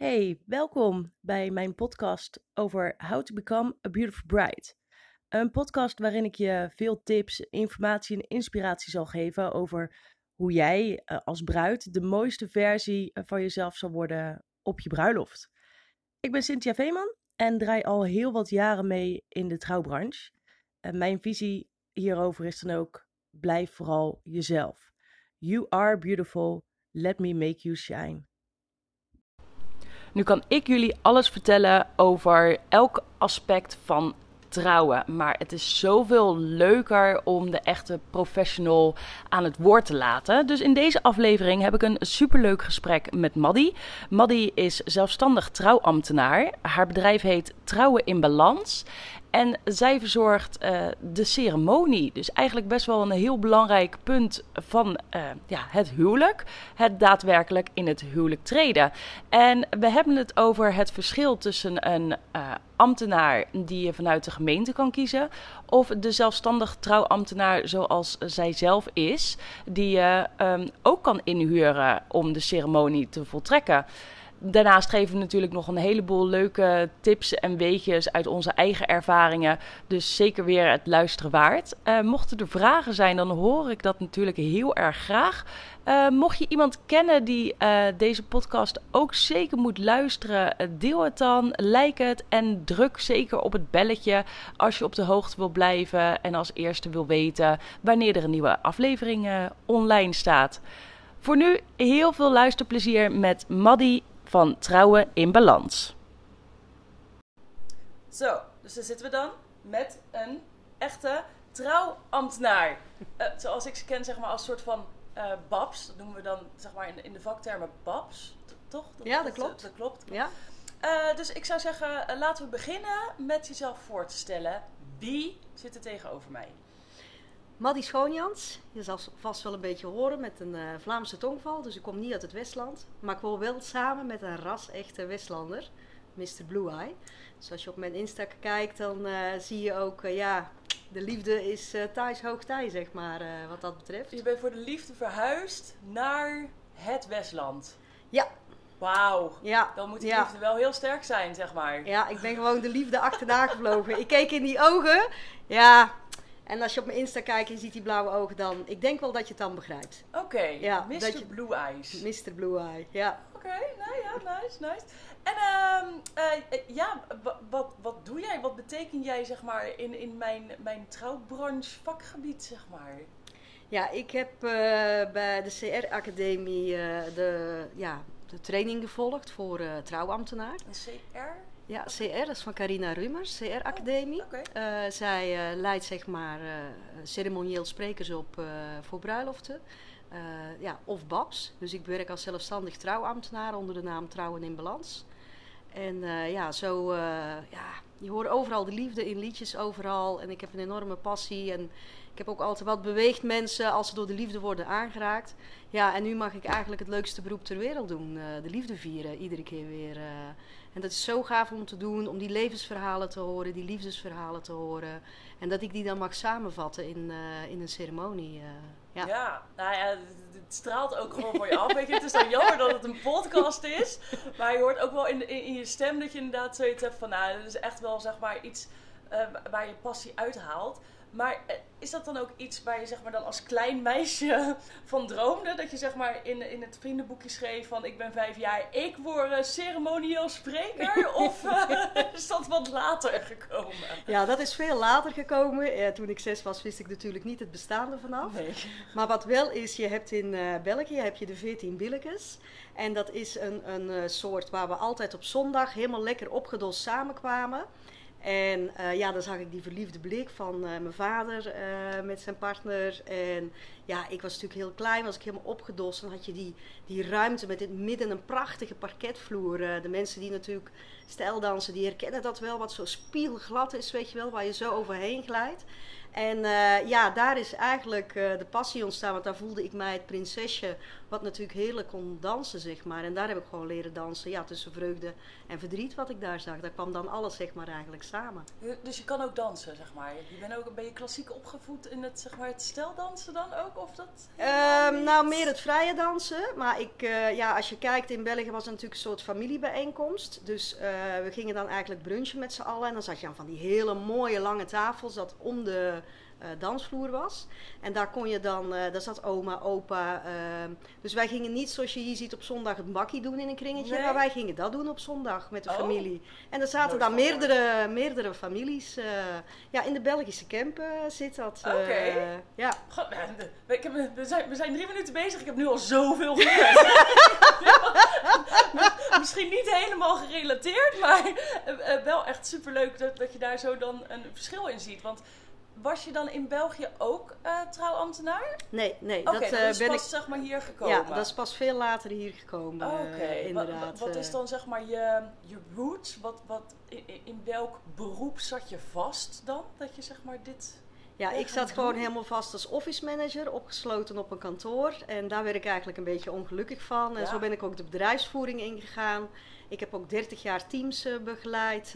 Hey, welkom bij mijn podcast over How to Become a Beautiful Bride. Een podcast waarin ik je veel tips, informatie en inspiratie zal geven over hoe jij eh, als bruid de mooiste versie eh, van jezelf zal worden op je bruiloft. Ik ben Cynthia Veeman en draai al heel wat jaren mee in de trouwbranche. En mijn visie hierover is dan ook: blijf vooral jezelf. You are beautiful. Let me make you shine. Nu kan ik jullie alles vertellen over elk aspect van trouwen. Maar het is zoveel leuker om de echte professional aan het woord te laten. Dus in deze aflevering heb ik een superleuk gesprek met Maddy. Maddy is zelfstandig trouwambtenaar. Haar bedrijf heet Trouwen in Balans. En zij verzorgt uh, de ceremonie. Dus eigenlijk best wel een heel belangrijk punt van uh, ja, het huwelijk. Het daadwerkelijk in het huwelijk treden. En we hebben het over het verschil tussen een uh, ambtenaar die je vanuit de gemeente kan kiezen. Of de zelfstandig trouwambtenaar zoals zij zelf is. Die je um, ook kan inhuren om de ceremonie te voltrekken. Daarnaast geven we natuurlijk nog een heleboel leuke tips en weetjes uit onze eigen ervaringen. Dus zeker weer het luisteren waard. Uh, mochten er vragen zijn, dan hoor ik dat natuurlijk heel erg graag. Uh, mocht je iemand kennen die uh, deze podcast ook zeker moet luisteren, deel het dan, like het en druk zeker op het belletje als je op de hoogte wil blijven en als eerste wil weten wanneer er een nieuwe aflevering online staat. Voor nu heel veel luisterplezier met Maddy van Trouwen in Balans. Zo, dus daar zitten we dan met een echte trouwambtenaar. Uh, zoals ik ze ken, zeg maar als soort van uh, babs. Dat noemen we dan zeg maar in, in de vaktermen babs. Toch? Dat, ja, dat, klopt. Dat, klopt. Ja. Uh, dus ik zou zeggen, laten we beginnen met jezelf voor te stellen. Wie zit er tegenover mij? Maddy Schoonjans, je zal vast wel een beetje horen met een uh, Vlaamse tongval, dus ik kom niet uit het Westland. Maar ik woon wel samen met een ras-echte Westlander, Mr. Blue Eye. Dus als je op mijn Insta kijkt, dan uh, zie je ook, uh, ja, de liefde is thuis hoogtij, zeg maar, wat dat betreft. Je bent voor de liefde verhuisd naar het Westland. Ja. Wauw. Ja. Dan moet die ja. liefde wel heel sterk zijn, zeg maar. Ja, ik ben gewoon de liefde achterna gevlogen. ik keek in die ogen. Ja, en als je op mijn Insta kijkt en je ziet die blauwe ogen, dan... Ik denk wel dat je het dan begrijpt. Oké, okay. ja, Mr. Je, Blue Eyes. Mr. Blue Eye, ja. Oké, okay, nou ja, nice, nice. En um, uh, ja, wat, wat doe jij? Wat betekent jij, zeg maar, in, in mijn, mijn trouwbranche vakgebied, zeg maar? Ja, ik heb uh, bij de CR-academie uh, de, ja, de training gevolgd voor trouwambtenaar. Een CR? Ja, CR, dat is van Carina Rumers, CR Academie. Oh, okay. uh, zij uh, leidt zeg maar uh, ceremonieel sprekers op voor bruiloften. ja, of BABS. Dus ik werk als zelfstandig trouwambtenaar onder de naam Trouwen in Balans. En ja, zo, ja, je hoort overal de liefde in liedjes overal. En ik heb een enorme passie en ik heb ook altijd wat beweegt mensen als ze door de liefde worden aangeraakt. Ja, en nu mag ik eigenlijk het leukste beroep ter wereld doen. de liefde vieren, iedere keer weer. En dat is zo gaaf om te doen, om die levensverhalen te horen, die liefdesverhalen te horen. En dat ik die dan mag samenvatten in, uh, in een ceremonie. Uh, ja. ja, nou ja, het straalt ook gewoon voor je af. Weet je, het is dan jammer dat het een podcast is. Maar je hoort ook wel in, in, je stem dat je inderdaad zoiets hebt van... Nou, dat is echt wel zeg maar iets uh, waar je passie uithaalt. Maar eh, is dat dan ook iets waar je zeg maar dan als klein meisje van droomde? Dat je zeg maar in, in het vriendenboekje schreef van ik ben vijf jaar, ik word uh, ceremonieel spreker? of uh, is dat wat later gekomen? Ja, dat is veel later gekomen. Toen ik zes was wist ik natuurlijk niet het bestaan ervan af. Nee. Maar wat wel is, je hebt in België heb je de 14 billetjes. En dat is een, een soort waar we altijd op zondag helemaal lekker opgedost samenkwamen. En uh, ja, dan zag ik die verliefde blik van uh, mijn vader uh, met zijn partner. En ja, ik was natuurlijk heel klein, was ik helemaal opgedost. Dan had je die, die ruimte met in midden een prachtige parketvloer. de mensen die natuurlijk stijldansen, die herkennen dat wel, wat zo spiegelglad is, weet je wel, waar je zo overheen glijdt. En eh, ja, daar is eigenlijk uh, de passie ontstaan. Want daar voelde ik mij het prinsesje. Wat natuurlijk heerlijk kon dansen, zeg maar. En daar heb ik gewoon leren dansen. Ja, tussen vreugde en verdriet wat ik daar zag. Daar kwam dan alles, zeg maar, eigenlijk samen. Dus je kan ook dansen, zeg maar. Je bent ook, ben je klassiek opgevoed in het, zeg maar, het steldansen dan ook? Of dat um, nou, meer het vrije dansen. Maar ik, uh, ja, als je kijkt, in België was het natuurlijk een soort familiebijeenkomst. Dus we gingen dan eigenlijk brunchen met z'n allen. En dan zag je aan van die hele mooie lange tafels. Dat om de dansvloer was. En daar kon je dan, uh, daar zat oma, opa. Uh, dus wij gingen niet zoals je hier ziet op zondag het bakkie doen in een kringetje. Nee. Maar wij gingen dat doen op zondag met de oh. familie. En er zaten dan meerdere, meerdere families. ja, in de Belgische campen zit dat. Oké. ja. God, we, ik heb, we, zijn, we zijn drie minuten bezig. Ik heb nu al zoveel geleerd. Misschien niet helemaal gerelateerd, maar wel echt superleuk dat, dat je daar zo dan een verschil in ziet. Want was je dan in België ook uh, trouwambtenaar? Nee, nee. Okay, dat, uh, is ben pas ik, zeg maar hier gekomen. Ja, dat is pas veel later hier gekomen. Oké, okay. uh, inderdaad. Wat, wat, is dan zeg maar je, je roots? Wat, wat, in, in, welk beroep zat je vast dan? Dat je zeg maar dit... Ja, ik zat gewoon helemaal vast als office manager, opgesloten op een kantoor. En daar werd ik eigenlijk een beetje ongelukkig van. En ja. zo ben ik ook de bedrijfsvoering ingegaan. Ik heb ook 30 jaar teams begeleid.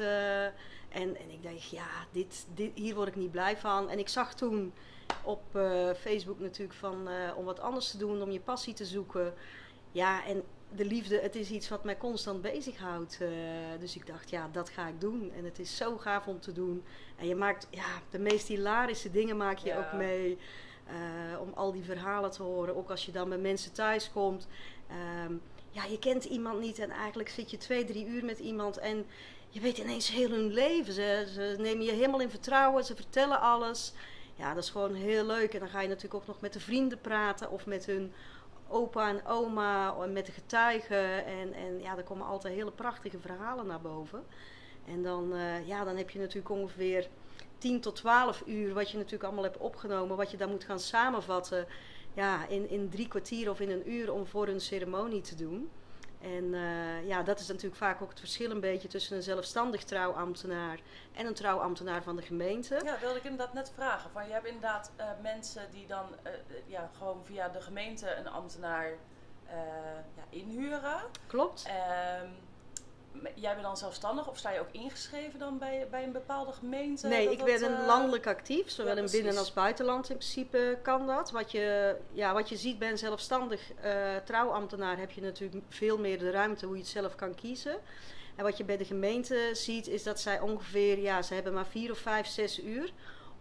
En, en ik dacht, ja, dit, dit, hier word ik niet blij van. En ik zag toen op uh, Facebook natuurlijk van uh, om wat anders te doen, om je passie te zoeken. Ja, en de liefde, het is iets wat mij constant bezighoudt. Uh, dus ik dacht, ja, dat ga ik doen. En het is zo gaaf om te doen. En je maakt, ja, de meest hilarische dingen maak je ja. ook mee. om al die verhalen te horen. Ook als je dan bij mensen thuis komt. Um, ja, je kent iemand niet en eigenlijk zit je twee, drie uur met iemand en je weet ineens heel hun leven. Ze, ze nemen je helemaal in vertrouwen, ze vertellen alles. Ja, dat is gewoon heel leuk. En dan ga je natuurlijk ook nog met de vrienden praten of met hun opa en oma en met de getuigen. En, en ja, er komen altijd hele prachtige verhalen naar boven. En dan, uh, ja, dan heb je natuurlijk ongeveer 10 tot 12 uur, wat je natuurlijk allemaal hebt opgenomen, wat je dan moet gaan samenvatten. Ja, in, in drie kwartier of in een uur om voor een ceremonie te doen. En uh, ja, dat is natuurlijk vaak ook het verschil een beetje tussen een zelfstandig trouwambtenaar en een trouwambtenaar van de gemeente. Ja, wilde ik inderdaad net vragen. Van, je hebt inderdaad uh, mensen die dan uh, ja, gewoon via de gemeente een ambtenaar ja, inhuren. Klopt. Ehm, jij bent dan zelfstandig of sta je ook ingeschreven dan bij, bij een bepaalde gemeente? Nee, ik ben uh... landelijk actief. Zowel ja, in binnen- als buitenland in principe kan dat. Wat je, ja, wat je ziet bij een zelfstandig uh, trouwambtenaar heb je natuurlijk veel meer de ruimte hoe je het zelf kan kiezen. En wat je bij de gemeente ziet is dat zij ongeveer, ja, ze hebben maar vier of vijf, zes uur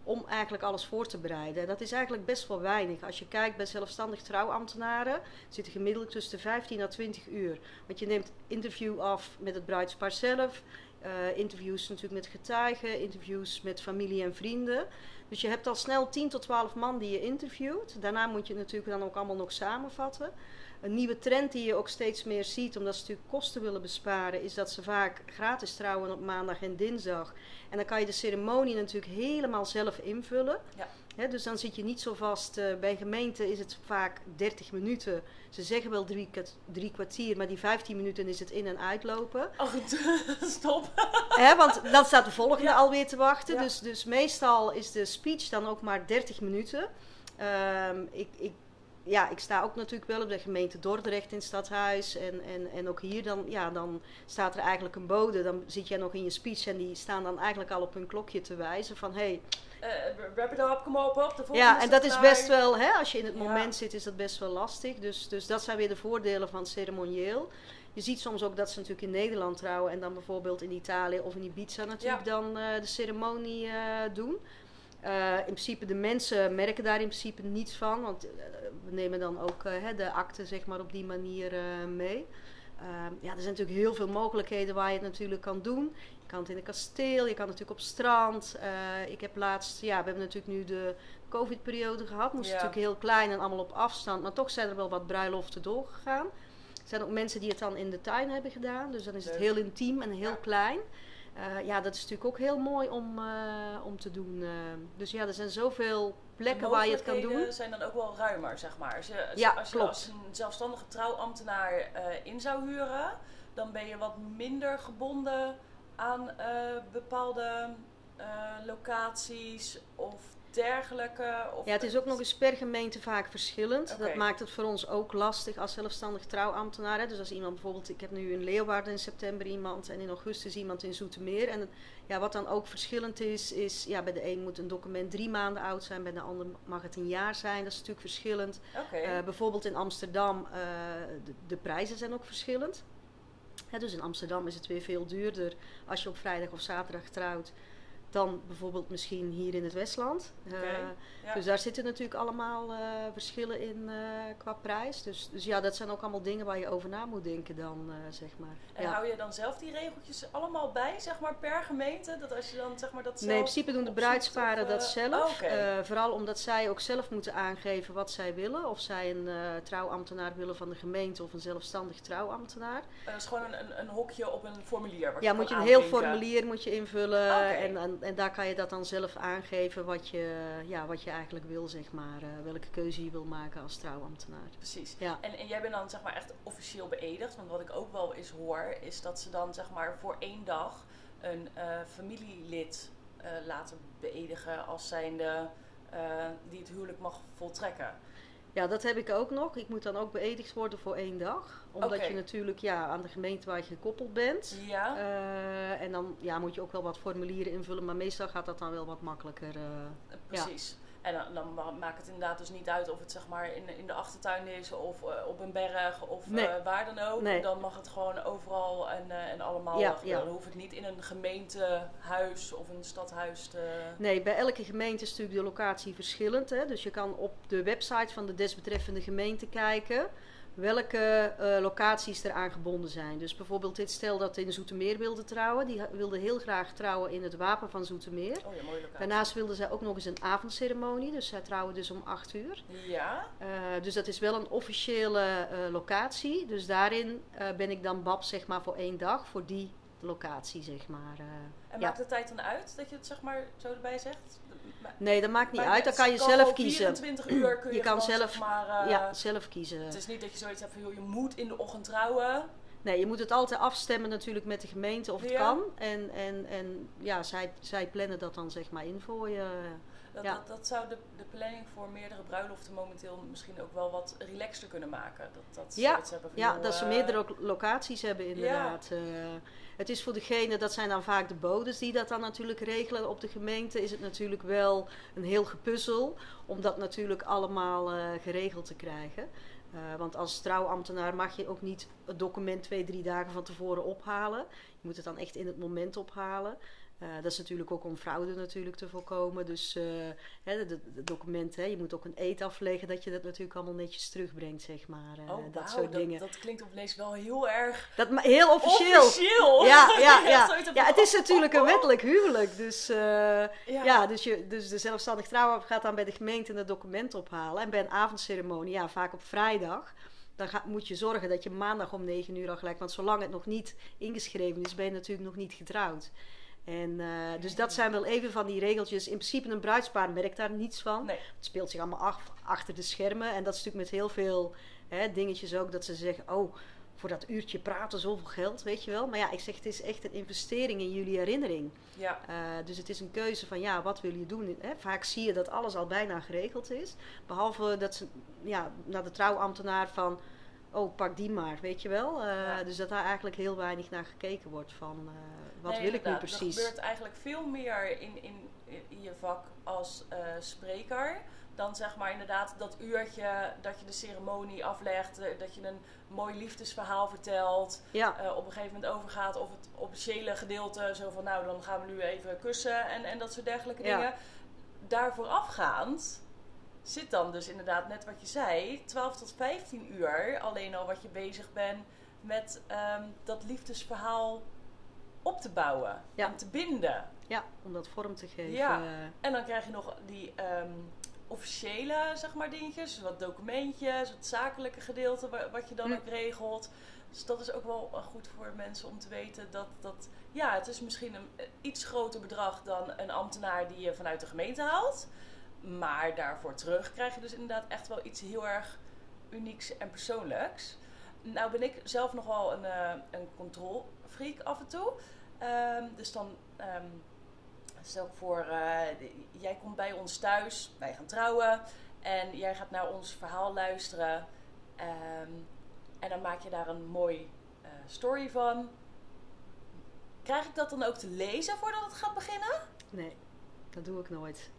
om eigenlijk alles voor te bereiden. Dat is eigenlijk best wel weinig. Als je kijkt bij zelfstandig trouwambtenaren, zitten gemiddeld tussen de 15 à 20 uur. Want je neemt interview af met het bruidspaar zelf, uh, interviews natuurlijk met getuigen, interviews met familie en vrienden. Dus je hebt al snel 10 tot 12 man die je interviewt. Daarna moet je natuurlijk dan ook allemaal nog samenvatten. Een nieuwe trend die je ook steeds meer ziet, omdat ze natuurlijk kosten willen besparen, is dat ze vaak gratis trouwen op maandag en dinsdag. En dan kan je de ceremonie natuurlijk helemaal zelf invullen. Ja. dus dan zit je niet zo vast. Uh, bij gemeenten is het vaak 30 minuten. Ze zeggen wel drie, drie kwartier, maar die 15 minuten is het in- en uitlopen. Oh, stop. He, want dan staat de volgende ja. alweer te wachten. Ja. Dus, dus meestal is de speech dan ook maar 30 minuten. Um, ik, ik ja, ik sta ook natuurlijk wel op de gemeente Dordrecht in het stadhuis. En, en, en ook hier dan, ja, dan staat er eigenlijk een bode. Dan zit jij nog in je speech en die staan dan eigenlijk al op hun klokje te wijzen van... Hey, uh, wrap it up, kom op, op. De ja, en dat is best wel, hè, als je in het moment zit, is dat best wel lastig. Dus, dus dat zijn weer de voordelen van ceremonieel. Je ziet soms ook dat ze natuurlijk in Nederland trouwen en dan bijvoorbeeld in Italië of in Ibiza natuurlijk dan uh, de ceremonie uh, doen. Uh, in principe, de mensen merken daar in principe niets van, want uh, we nemen dan ook uh, de akte zeg maar, op die manier mee. ja, er zijn natuurlijk heel veel mogelijkheden waar je het natuurlijk kan doen. Je kan het in een kasteel, je kan natuurlijk op strand. ik heb laatst, ja, we hebben natuurlijk nu de COVID-periode gehad. Moest ja. natuurlijk heel klein en allemaal op afstand, maar toch zijn er wel wat bruiloften doorgegaan. Er zijn ook mensen die het dan in de tuin hebben gedaan, dus dan is het heel intiem en heel ja. klein. Uh, ja, dat is natuurlijk ook heel mooi om, uh, om te doen. Uh, dus ja, er zijn zoveel plekken waar je het kan doen. zijn dan ook wel ruimer, zeg maar. Als je, ja, als, je als een zelfstandige trouwambtenaar in zou huren, dan ben je wat minder gebonden aan bepaalde locaties of dergelijke? Of Ja, het is ook nog eens per gemeente vaak verschillend. Dat maakt het voor ons ook lastig als zelfstandig trouwambtenaar. Hè. Dus als iemand bijvoorbeeld, ik heb nu in Leeuwarden in september iemand en in augustus iemand in Zoetermeer. En ja, wat dan ook verschillend is, is ja, bij de een moet een document drie maanden oud zijn, bij de ander mag het een jaar zijn. Dat is natuurlijk verschillend. Eh, bijvoorbeeld in Amsterdam, eh, de, de prijzen zijn ook verschillend. Dus in Amsterdam is het weer veel duurder als je op vrijdag of zaterdag trouwt dan bijvoorbeeld misschien hier in het Westland. Eh, ja. Dus daar zitten natuurlijk allemaal eh, verschillen in eh, qua prijs. Dus, dus ja, dat zijn ook allemaal dingen waar je over na moet denken dan, zeg maar. En ja. hou je dan zelf die regeltjes allemaal bij, zeg maar, per gemeente? Dat als je dan, zeg maar, dat zelf Nee, in principe doen de bruidsparen dat zelf. oh, vooral omdat zij ook zelf moeten aangeven wat zij willen. Of zij een trouwambtenaar willen van de gemeente of een zelfstandig trouwambtenaar. En dat is gewoon een, een, een hokje op een formulier. Ja, je moet je een heel formulier moet je invullen. En, en daar kan je dat dan zelf aangeven wat je, ja, wat je eigenlijk wil, zeg maar. eh, welke keuze je wil maken als trouwambtenaar. Precies. Ja. En, en jij bent dan zeg maar echt officieel beëdigd. Want wat ik ook wel eens hoor, is dat ze dan zeg maar voor één dag een eh, familielid eh, laten beëdigen als zijnde die het huwelijk mag voltrekken. Ja, dat heb ik ook nog. Ik moet dan ook beëdigd worden voor één dag. Omdat je natuurlijk ja, aan de gemeente waar je gekoppeld bent. Ja, Eh, en dan ja, moet je ook wel wat formulieren invullen. Maar meestal gaat dat dan wel wat makkelijker. eh. precies. En dan, dan ma- maakt het inderdaad dus niet uit of het zeg maar in, in de achtertuin is of eh, op een berg of Nee. eh, waar dan ook. Nee. Dan mag het gewoon overal en, eh, en allemaal ja. Dan hoeft het niet in een gemeentehuis of een stadhuis te... Nee, bij elke gemeente is natuurlijk de locatie verschillend. Hè? Dus je kan op de website van de desbetreffende gemeente kijken welke eh, locaties eraan gebonden zijn. Dus bijvoorbeeld dit stel dat in Zoetermeer wilde trouwen. Die wilde heel graag trouwen in het wapen van Zoetermeer. Oh ja, mooie locatie. Daarnaast wilden zij ook nog eens een avondceremonie. Dus zij trouwen dus om 8 uur. Ja, Eh, dus dat is wel een officiële eh, locatie. Dus daarin ben ik dan bab zeg maar voor één dag voor die locatie zeg maar. eh. En Ja. maakt de tijd dan uit dat je het zeg maar zo erbij zegt? Nee, dat maakt niet uit. Dan kan je zelf kiezen. 24 uur kun je, Je kan gewoon, zelf- zeg maar... eh, ja, zelf kiezen. Het is niet dat je zoiets hebt van, joh, je moet in de ochtend trouwen. Nee, je moet het altijd afstemmen natuurlijk met de gemeente of het Ja. kan. En, en, en ja, zij, zij plannen dat dan zeg maar in voor je. Dat, Ja. dat, dat zou de, de planning voor meerdere bruiloften momenteel misschien ook wel wat relaxter kunnen maken. Dat, dat Ja, zoiets hebben Ja, dat ze eh, meerdere lo- locaties hebben inderdaad. Eh, het is voor degene, dat zijn dan vaak de bodes die dat dan natuurlijk regelen. Op de gemeente is het natuurlijk wel een heel gepuzzel om dat natuurlijk allemaal eh, geregeld te krijgen. Eh, want als trouwambtenaar mag je ook niet het document twee, drie dagen van tevoren ophalen. Je moet het dan echt in het moment ophalen. Eh, dat is natuurlijk ook om fraude natuurlijk te voorkomen. Dus eh, het het document, hè, je moet ook een eet afleggen dat je dat natuurlijk allemaal netjes terugbrengt, zeg maar. eh, Oh, dat soort dat, dingen. dat klinkt opeens wel heel erg Dat heel officieel. officieel. Ja, ja, ja. Ja, van, het is natuurlijk een wettelijk huwelijk. Dus, eh, Ja. ja. dus, je, dus de zelfstandig trouwen gaat dan bij de gemeente een document ophalen. En bij een avondceremonie, ja, vaak op vrijdag. Dan ga- moet je zorgen dat je maandag om 9 uur al gelijk. Want zolang het nog niet ingeschreven is, ben je natuurlijk nog niet getrouwd. En, eh, dus dat zijn wel even van die regeltjes. In principe een bruidspaar merkt daar niets van. Nee. Het speelt zich allemaal af achter de schermen. En dat is natuurlijk met heel veel hè, dingetjes ook. Dat ze zeggen, oh, voor dat uurtje praten zoveel geld, weet je wel. Maar ja, ik zeg, het is echt een investering in jullie herinnering. Ja, Eh, dus het is een keuze van, ja, wat wil je doen? Hè? Vaak zie je dat alles al bijna geregeld is. Behalve dat ze ja, naar de trouwambtenaar van, oh, pak die maar, weet je wel. Eh, Ja. Dus dat daar eigenlijk heel weinig naar gekeken wordt van, eh, wat Nee, wil ik nu precies? Er gebeurt eigenlijk veel meer in, in, in je vak als eh, spreker. Dan zeg maar inderdaad dat uurtje dat je de ceremonie aflegt. Dat je een mooi liefdesverhaal vertelt. Ja, op een gegeven moment overgaat of het officiële gedeelte. Zo van nou dan gaan we nu even kussen en, en dat soort dergelijke Ja. dingen. Daar voorafgaand zit dan dus inderdaad net wat je zei. 12 tot 15 uur alleen al wat je bezig bent met ehm, dat liefdesverhaal op te bouwen Ja. en te binden. ja, om dat vorm te geven. Ja. En dan krijg je nog die ehm, officiële zeg maar, dingetjes, dus wat documentjes, het zakelijke gedeelte wa- wat je dan Hm. ook regelt. Dus dat is ook wel eh, goed voor mensen om te weten dat, dat ja, het is misschien een eh, iets groter bedrag dan een ambtenaar die je vanuit de gemeente haalt. Maar daarvoor terug krijg je dus inderdaad echt wel iets heel erg unieks en persoonlijks. Nou ben ik zelf nog wel een, eh een controlfreak af en toe. Ehm, dus dan ehm, stel ik voor, eh, jij komt bij ons thuis, wij gaan trouwen. En jij gaat naar ons verhaal luisteren. Ehm, en dan maak je daar een mooi eh, story van. Krijg ik dat dan ook te lezen voordat het gaat beginnen? Nee, dat doe ik nooit.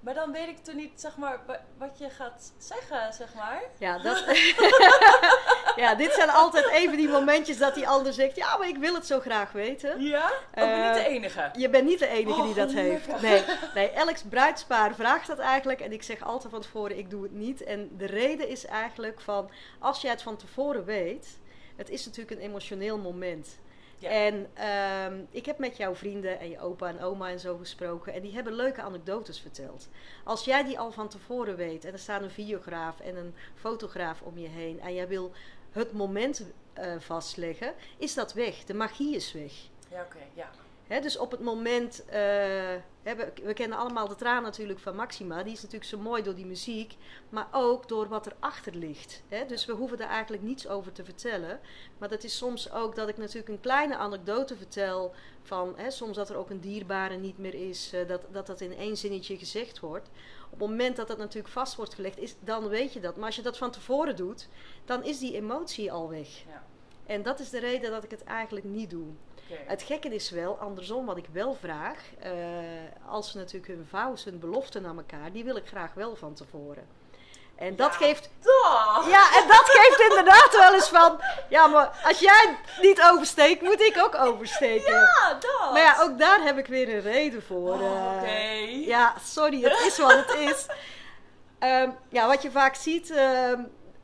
Maar dan weet ik toen niet, zeg maar, wa- wat je gaat zeggen, zeg maar. Ja, dat... ja, dit zijn altijd even die momentjes dat die ander zegt... Ja, maar ik wil het zo graag weten. Ja? Ook Eh, niet de enige. Je bent niet de enige Oh, die dat heeft. Nee, nee, elk bruidspaar vraagt dat eigenlijk. En ik zeg altijd van tevoren, ik doe het niet. En de reden is eigenlijk van, als je het van tevoren weet... Het is natuurlijk een emotioneel moment. Ja. En ehm, ik heb met jouw vrienden en je opa en oma en zo gesproken. En die hebben leuke anekdotes verteld. Als jij die al van tevoren weet. En er staat een videograaf en een fotograaf om je heen. En jij wil het moment eh, vastleggen. Is dat weg. De magie is weg. Ja, oké, ja. Dus op het moment, eh, we, we kennen allemaal de traan natuurlijk van Maxima. Die is natuurlijk zo mooi door die muziek, maar ook door wat erachter ligt. Dus we hoeven daar eigenlijk niets over te vertellen. Maar dat is soms ook dat ik natuurlijk een kleine anekdote vertel van soms dat er ook een dierbare niet meer is, eh, dat, dat dat in één zinnetje gezegd wordt. Op het moment dat dat natuurlijk vast wordt gelegd, is, dan weet je dat. Maar als je dat van tevoren doet, dan is die emotie al weg. Ja. En dat is de reden dat ik het eigenlijk niet doe. Het gekke is wel, andersom, wat ik wel vraag, eh, als ze natuurlijk hun vows, hun beloften aan elkaar, die wil ik graag wel van tevoren. En dat geeft, Toch! ja, en dat geeft inderdaad wel eens van, ja, maar als jij niet oversteekt, moet ik ook oversteken. Ja, dat! Maar ja, ook daar heb ik weer een reden voor. Oh, eh. Oké. Ja, sorry, het is wat het is. Ehm, ja, wat je vaak ziet, ehm,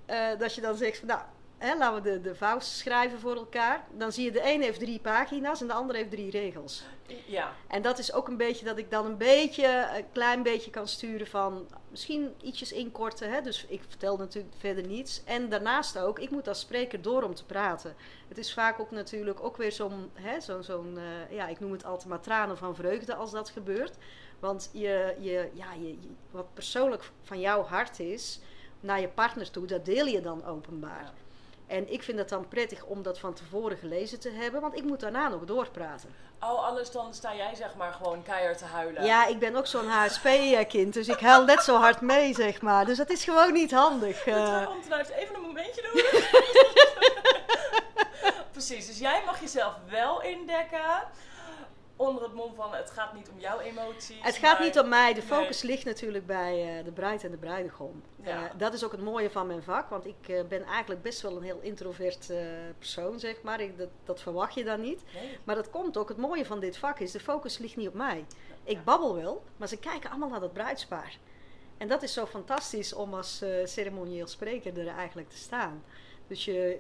eh, dat je dan zegt van, nou, hè, laten we de, de schrijven voor elkaar. Dan zie je de een heeft drie pagina's en de ander heeft drie regels. Ja. En dat is ook een beetje dat ik dan een beetje, een klein beetje kan sturen van misschien ietsjes inkorten. Hè? Dus ik vertel natuurlijk verder niets. En daarnaast ook, ik moet als spreker door om te praten. Het is vaak ook natuurlijk ook weer zo'n, hè, zo'n, zo'n eh, ja, ik noem het altijd maar tranen van vreugde als dat gebeurt. Want je, je, ja, je, je- wat persoonlijk van jouw hart is naar je partner toe, dat deel je dan openbaar. Ja. En ik vind het dan prettig om dat van tevoren gelezen te hebben, want ik moet daarna nog doorpraten. Oh, anders dan sta jij zeg maar gewoon keihard te huilen. Ja, ik ben ook zo'n HSP-kind, dus ik huil net zo hard mee, zeg maar. Dus dat is gewoon niet handig. De eh. trouwambtenaar heeft even een momentje nodig. Precies, dus jij mag jezelf wel indekken. Onder het mom van het gaat niet om jouw emoties. het gaat maar- niet om mij, de Nee. focus ligt natuurlijk bij eh, de bruid en de bruidegom. Ja. Eh, dat is ook het mooie van mijn vak, want ik eh, ben eigenlijk best wel een heel introvert persoon, zeg maar. Ik, dat, dat verwacht je dan niet. Nee. Maar dat komt ook, het mooie van dit vak is, de focus ligt niet op mij. Ik babbel wel, maar ze kijken allemaal naar dat bruidspaar. En dat is zo fantastisch om als ceremonieel spreker er eigenlijk te staan. Dus je,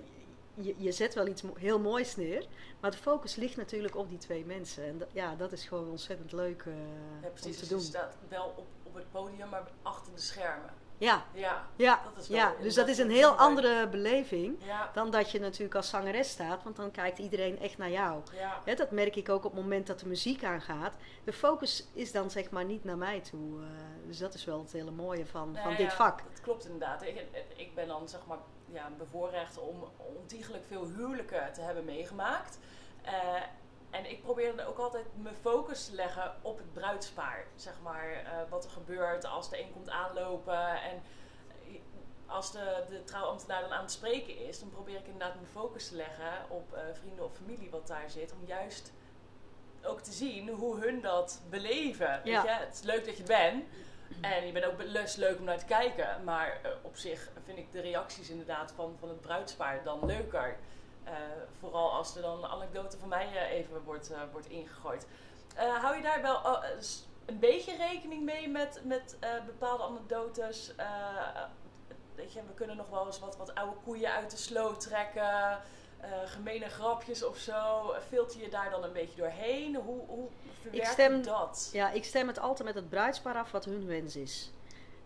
je, je zet wel iets heel moois neer, maar de focus ligt natuurlijk op die twee mensen. En dat- ja, dat is gewoon ontzettend leuk eh, Ja, om precies, te dus doen. je staat wel op, op het podium, maar achter de schermen. Ja, Ja, ja, Dat is wel ja, dus dat is een heel andere beleving ja, dan dat je natuurlijk als zangeres staat, want dan kijkt iedereen echt naar jou. ja. Dat merk ik ook op het moment dat de muziek aangaat. De focus is dan zeg maar niet naar mij toe. eh, dus dat is wel het hele mooie van, Nou van ja, dit vak. Dat klopt inderdaad. Ik, ik ben dan zeg maar ja, bevoorrecht om ontiegelijk veel huwelijken te hebben meegemaakt. Eh, en ik probeer dan ook altijd mijn focus te leggen op het bruidspaar. Zeg maar eh, wat er gebeurt als de een komt aanlopen. En als de, de trouwambtenaar dan aan het spreken is, dan probeer ik inderdaad mijn focus te leggen op eh, vrienden of familie wat daar zit. Om juist ook te zien hoe hun dat beleven. Ja. Weet je? Het is leuk dat je bent. En je bent ook best leuk om naar te kijken. Maar eh, op zich vind ik de reacties inderdaad van, van het bruidspaar dan leuker. Eh, vooral als er dan een anekdote van mij eh, even wordt, eh, wordt ingegooid. Hou je daar wel oh, een beetje rekening mee met, met bepaalde anekdotes? Weet je, we kunnen nog wel eens wat, wat oude koeien uit de sloot trekken. gemene grapjes of zo. Filter je daar dan een beetje doorheen? Hoe, hoe verwerk stem- je dat? Ja, ik stem het altijd met het bruidspaar af wat hun wens is.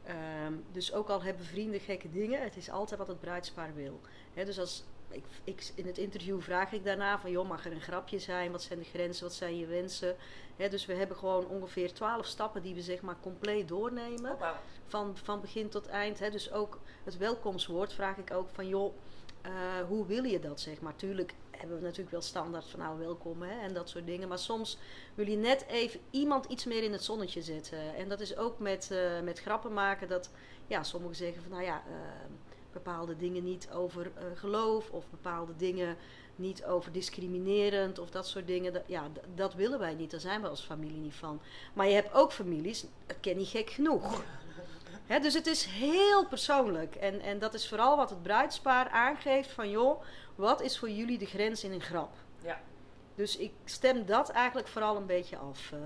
Ehm, dus ook al hebben vrienden gekke dingen, het is altijd wat het bruidspaar wil. Dus als ik, ik, in het interview vraag ik daarna van, joh, mag er een grapje zijn? Wat zijn de grenzen? Wat zijn je wensen? Dus we hebben gewoon ongeveer twaalf stappen die we zeg maar compleet doornemen. Oh. Van, van begin tot eind. Dus ook het welkomstwoord vraag ik ook van, joh, eh, hoe wil je dat zeg maar? Tuurlijk hebben we natuurlijk wel standaard van nou welkom hè, en dat soort dingen. Maar soms wil je net even iemand iets meer in het zonnetje zetten. En dat is ook met, eh, met grappen maken dat ja, sommigen zeggen van nou ja, eh, bepaalde dingen niet over eh, geloof of bepaalde dingen niet over discriminerend of dat soort dingen. Dat, ja, dat willen wij niet. Daar zijn we als familie niet van. Maar je hebt ook families, dat ken je gek genoeg. Hè, dus het is heel persoonlijk. En, en dat is vooral wat het bruidspaar aangeeft van joh, wat is voor jullie de grens in een grap? Ja. Dus ik stem dat eigenlijk vooral een beetje af. eh,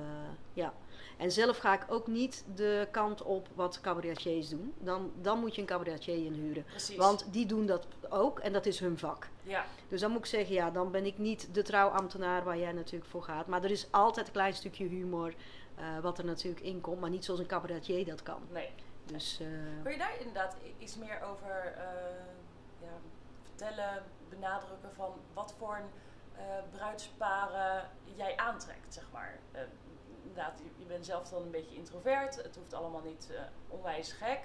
ja. En zelf ga ik ook niet de kant op wat cabaretiers doen. Dan, dan moet je een cabaretier inhuren. Precies. Want die doen dat ook en dat is hun vak. ja, Dus dan moet ik zeggen, ja, dan ben ik niet de trouwambtenaar waar jij natuurlijk voor gaat. Maar er is altijd een klein stukje humor eh, wat er natuurlijk in komt. Maar niet zoals een cabaretier dat kan. nee. Dus eh, Wil je daar inderdaad iets meer over eh, ja, vertellen, benadrukken van wat voor een, eh, bruidsparen jij aantrekt, zeg maar? Inderdaad, je, bent zelf dan een beetje introvert, het hoeft allemaal niet eh, onwijs gek.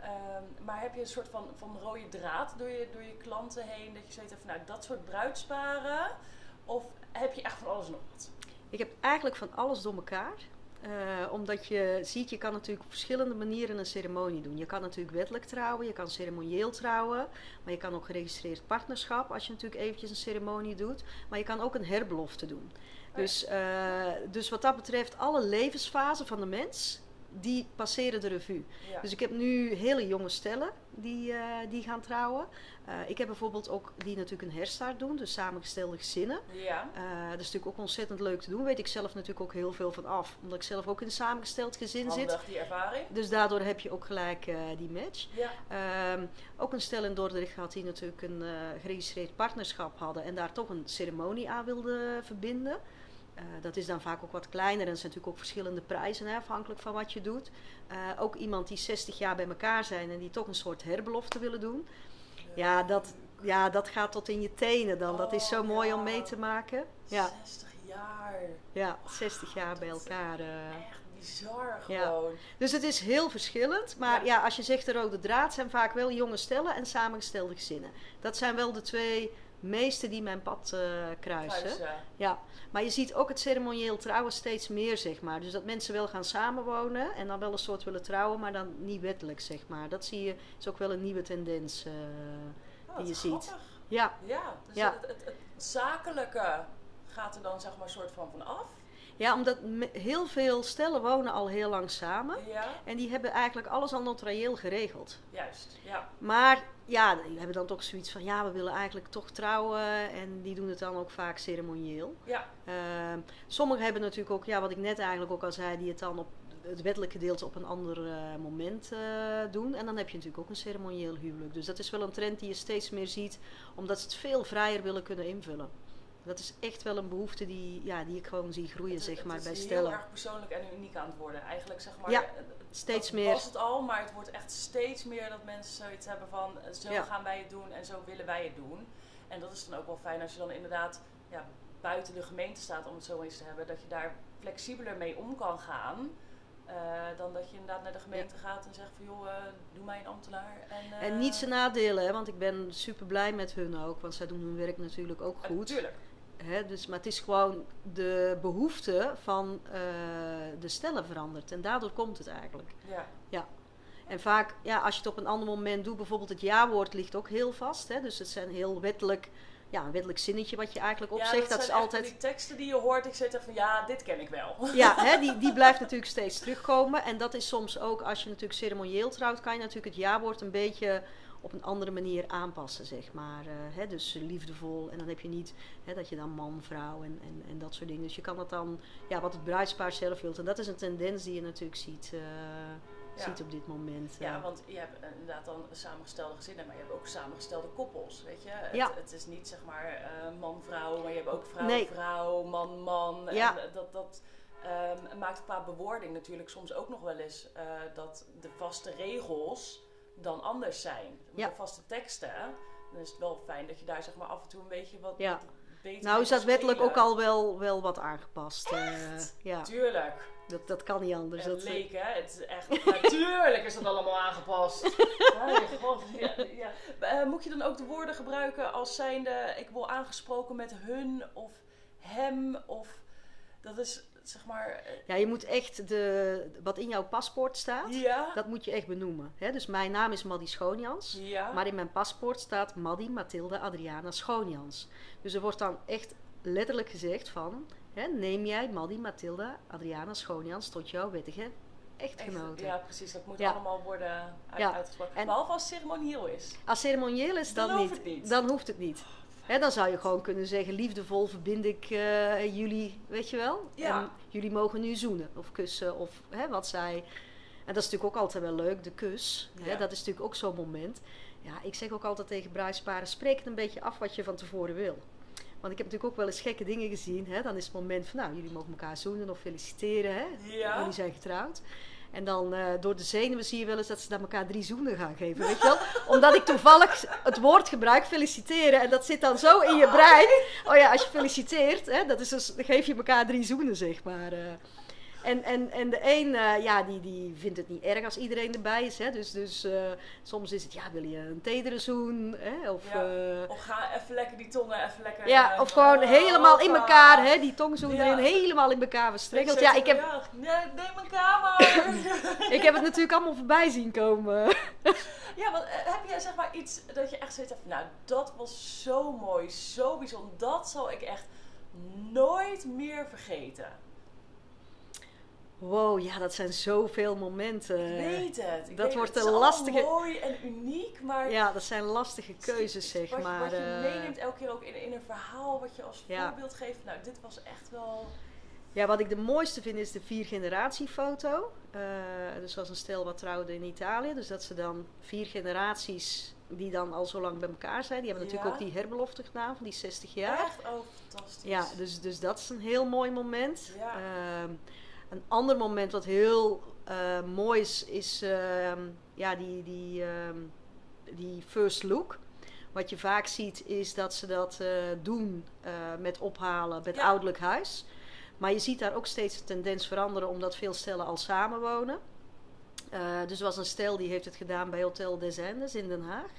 Ehm, maar heb je een soort van, van rode draad door je, door je klanten heen, dat je zoiets hebt van nou, dat soort bruidsparen? Of heb je echt van alles nog wat? Ik heb eigenlijk van alles door elkaar. Eh, omdat je ziet, je kan natuurlijk op verschillende manieren een ceremonie doen. Je kan natuurlijk wettelijk trouwen, je kan ceremonieel trouwen. Maar je kan ook geregistreerd partnerschap, als je natuurlijk eventjes een ceremonie doet. Maar je kan ook een herbelofte doen. Dus, eh, dus wat dat betreft, alle levensfasen van de mens, die passeren de revue. Ja. Dus ik heb nu hele jonge stellen die, eh, die gaan trouwen. Eh, ik heb bijvoorbeeld ook die natuurlijk een herstart doen, dus samengestelde gezinnen. ja. Dat is natuurlijk ook ontzettend leuk te doen. Weet ik zelf natuurlijk ook heel veel van af. Omdat ik zelf ook in een samengesteld gezin zit. Handig, die ervaring. Dus daardoor heb je ook gelijk die match. Ja. Ehm, ook een stel in Dordrecht had die natuurlijk een geregistreerd partnerschap hadden. En daar toch een ceremonie aan wilde verbinden. Eh, dat is dan vaak ook wat kleiner. En er zijn natuurlijk ook verschillende prijzen hè, afhankelijk van wat je doet. Eh, ook iemand die 60 jaar bij elkaar zijn en die toch een soort herbelofte willen doen. Ja, dat, ja, dat gaat tot in je tenen dan. dat is zo Oh, mooi om mee te maken. Ja. 60 jaar. Ja, 60 jaar bij dat is elkaar. eh. Echt bizar Ja. gewoon. Dus het is heel verschillend. Maar Ja. ja. als je zegt de rode draad, zijn vaak wel jonge stellen en samengestelde gezinnen. Dat zijn wel de twee meeste die mijn pad eh, kruisen. Kruisen. Ja, maar je ziet ook het ceremonieel trouwen steeds meer, zeg maar. Dus dat mensen wel gaan samenwonen en dan wel een soort willen trouwen, maar dan niet wettelijk, zeg maar. Dat zie je, is ook wel een nieuwe tendens eh, Oh, die je ziet. Ja, Ja, dus Ja. Het, het, het zakelijke gaat er dan zeg maar soort van van af. Ja omdat heel veel stellen wonen al heel lang samen. Ja, En die hebben eigenlijk alles al notarieel geregeld. juist. Ja. Maar ja, die hebben dan toch zoiets van, ja, we willen eigenlijk toch trouwen. En die doen het dan ook vaak ceremonieel. Ja, Ehm, sommigen hebben natuurlijk ook, ja, wat ik net eigenlijk ook al zei, die het dan op het wettelijke gedeelte op een ander eh, moment eh, doen. En dan heb je natuurlijk ook een ceremonieel huwelijk. Dus dat is wel een trend die je steeds meer ziet, omdat ze het veel vrijer willen kunnen invullen. Dat is echt wel een behoefte die, ja, die ik gewoon zie groeien, het, zeg het maar, is bij heel stellen. erg persoonlijk en uniek aan het worden. Eigenlijk zeg maar, Ja, Steeds meer. was het al, maar het wordt echt steeds meer dat mensen zoiets hebben van eh, zo Ja. gaan wij het doen en zo willen wij het doen. En dat is dan ook wel fijn als je dan inderdaad ja, buiten de gemeente staat, om het zo eens te hebben, dat je daar flexibeler mee om kan gaan. eh, dan dat je inderdaad naar de gemeente gaat en zegt van joh, eh, doe mij een ambtenaar. En, En niet zijn nadelen, hè, want ik ben super blij met hun ook, want zij doen hun werk natuurlijk ook goed. Tuurlijk. Hè, dus, maar het is gewoon de behoefte van eh, de stellen veranderd. En daardoor komt het eigenlijk. Ja. En vaak, ja, als je het op een ander moment doet, bijvoorbeeld het ja-woord ligt ook heel vast. Hè, dus het zijn heel wettelijk, ja, een wettelijk zinnetje wat je eigenlijk ja, opzegt. dat, dat, is altijd. die teksten die je hoort, ik zit er van ja, dit ken ik wel. Ja, hè, die, die blijft natuurlijk steeds terugkomen. En dat is soms ook, als je natuurlijk ceremonieel trouwt, kan je natuurlijk het ja-woord een beetje op een andere manier aanpassen, zeg maar. Eh, hè, dus liefdevol. En dan heb je niet hè, dat je dan man, vrouw en, en, en dat soort dingen. Dus je kan dat dan, ja, wat het bruidspaar zelf wilt. En dat is een tendens die je natuurlijk ziet, eh, Ja. ziet op dit moment. Ja, eh. want je hebt inderdaad dan samengestelde gezinnen, maar je hebt ook samengestelde koppels, weet je. Het, Ja. het is niet zeg maar man-vrouw, maar je hebt ook Nee. vrouw-vrouw, man-man. Ja. En dat, dat ehm, maakt qua bewoording natuurlijk soms ook nog wel eens dat de vaste regels dan anders zijn. Ja. Vaste teksten dan is het wel fijn dat je daar zeg maar af en toe een beetje wat Ja. beter Nou is dat wettelijk ook al wel, wel wat aangepast. eh, ja, Tuurlijk. dat, dat kan niet anders. Het Dat, leek, hè? Het is echt, natuurlijk is dat allemaal aangepast. Mijn god, ja, ja. Eh, moet je dan ook de woorden gebruiken als zijnde, ik word aangesproken met hun of hem of dat is zeg maar, eh, ja, je moet echt de, wat in jouw paspoort staat, ja, dat moet je echt benoemen. Hè? Dus mijn naam is Maddy Schoonjans. ja, Maar in mijn paspoort staat Maddy Mathilde Adriana Schoonjans. Dus er wordt dan echt letterlijk gezegd van... Hè, neem jij Maddy Mathilde Adriana Schoonjans tot jouw wettige Echt, echtgenote. ja, precies. Dat moet Ja. allemaal worden uit, Ja. uitgesproken. En- Behalve als ceremonieel is. Als ceremonieel is, dan, niet. Dan hoeft het niet. Hè, dan zou je gewoon kunnen zeggen, liefdevol verbind ik eh, jullie, weet je wel? Ja. En jullie mogen nu zoenen of kussen of hè, wat zij... En dat is natuurlijk ook altijd wel leuk, de kus. Hè, Ja. Dat is natuurlijk ook zo'n moment. Ja, ik zeg ook altijd tegen bruidsparen, spreek het een beetje af wat je van tevoren wil. Want ik heb natuurlijk ook wel eens gekke dingen gezien. Hè? Dan is het moment van, nou, jullie mogen elkaar zoenen of feliciteren. Hè? Ja. Jullie zijn getrouwd. En dan eh, door de zenuwen zie je wel eens dat ze naar elkaar drie zoenen gaan geven. Weet je wel? Omdat ik toevallig het woord gebruik, feliciteren. En dat zit dan zo in je brein. Oh ja, als je feliciteert, hè, dat is dus, dan geef je elkaar drie zoenen, zeg maar. eh. En, en, en de een, eh, ja, die, die vindt het niet erg als iedereen erbij is. Hè? Dus, dus eh, soms is het, ja, wil je een tedere zoen? Hè? Of, Ja. eh, Of ga even lekker die tongen even lekker... ja, of gewoon oh, helemaal in elkaar, hè? die tongzoen Ja. erin, helemaal in elkaar verstrengeld. Ik Ja, ik heb, nee, neem een kamer. ik heb het natuurlijk allemaal voorbij zien komen. Ja, want heb jij zeg maar iets dat je echt zoiets hebt nou, dat was zo mooi, zo bijzonder. Dat zal ik echt nooit meer vergeten. Wow, ja, dat zijn zoveel momenten. Ik weet het. Ik dat weet wordt het. een lastige- mooi en uniek, maar... Ja, dat zijn lastige keuzes, zeg wat, maar. Wat je eh. meeneemt elke keer ook in, in een verhaal, wat je als Ja. voorbeeld geeft. Nou, dit was echt wel... Ja, wat ik de mooiste vind is de vier generatiefoto. Eh dus was een stel wat trouwde in Italië. Dus dat ze dan vier generaties die dan al zo lang bij elkaar zijn. Die hebben natuurlijk ook die herbelofte gedaan van die 60 jaar. Echt, oh, fantastisch. Ja, dus, dus dat is een heel mooi moment. Ja. Ehm, een ander moment wat heel eh, mooi is, is ehm, ja, die, die, ehm, die first look. Wat je vaak ziet is dat ze dat eh, doen eh, met ophalen met Ja. ouderlijk huis. Maar je ziet daar ook steeds de tendens veranderen omdat veel stellen al samenwonen. Eh dus er was een stel die heeft het gedaan bij Hotel des in Den Haag.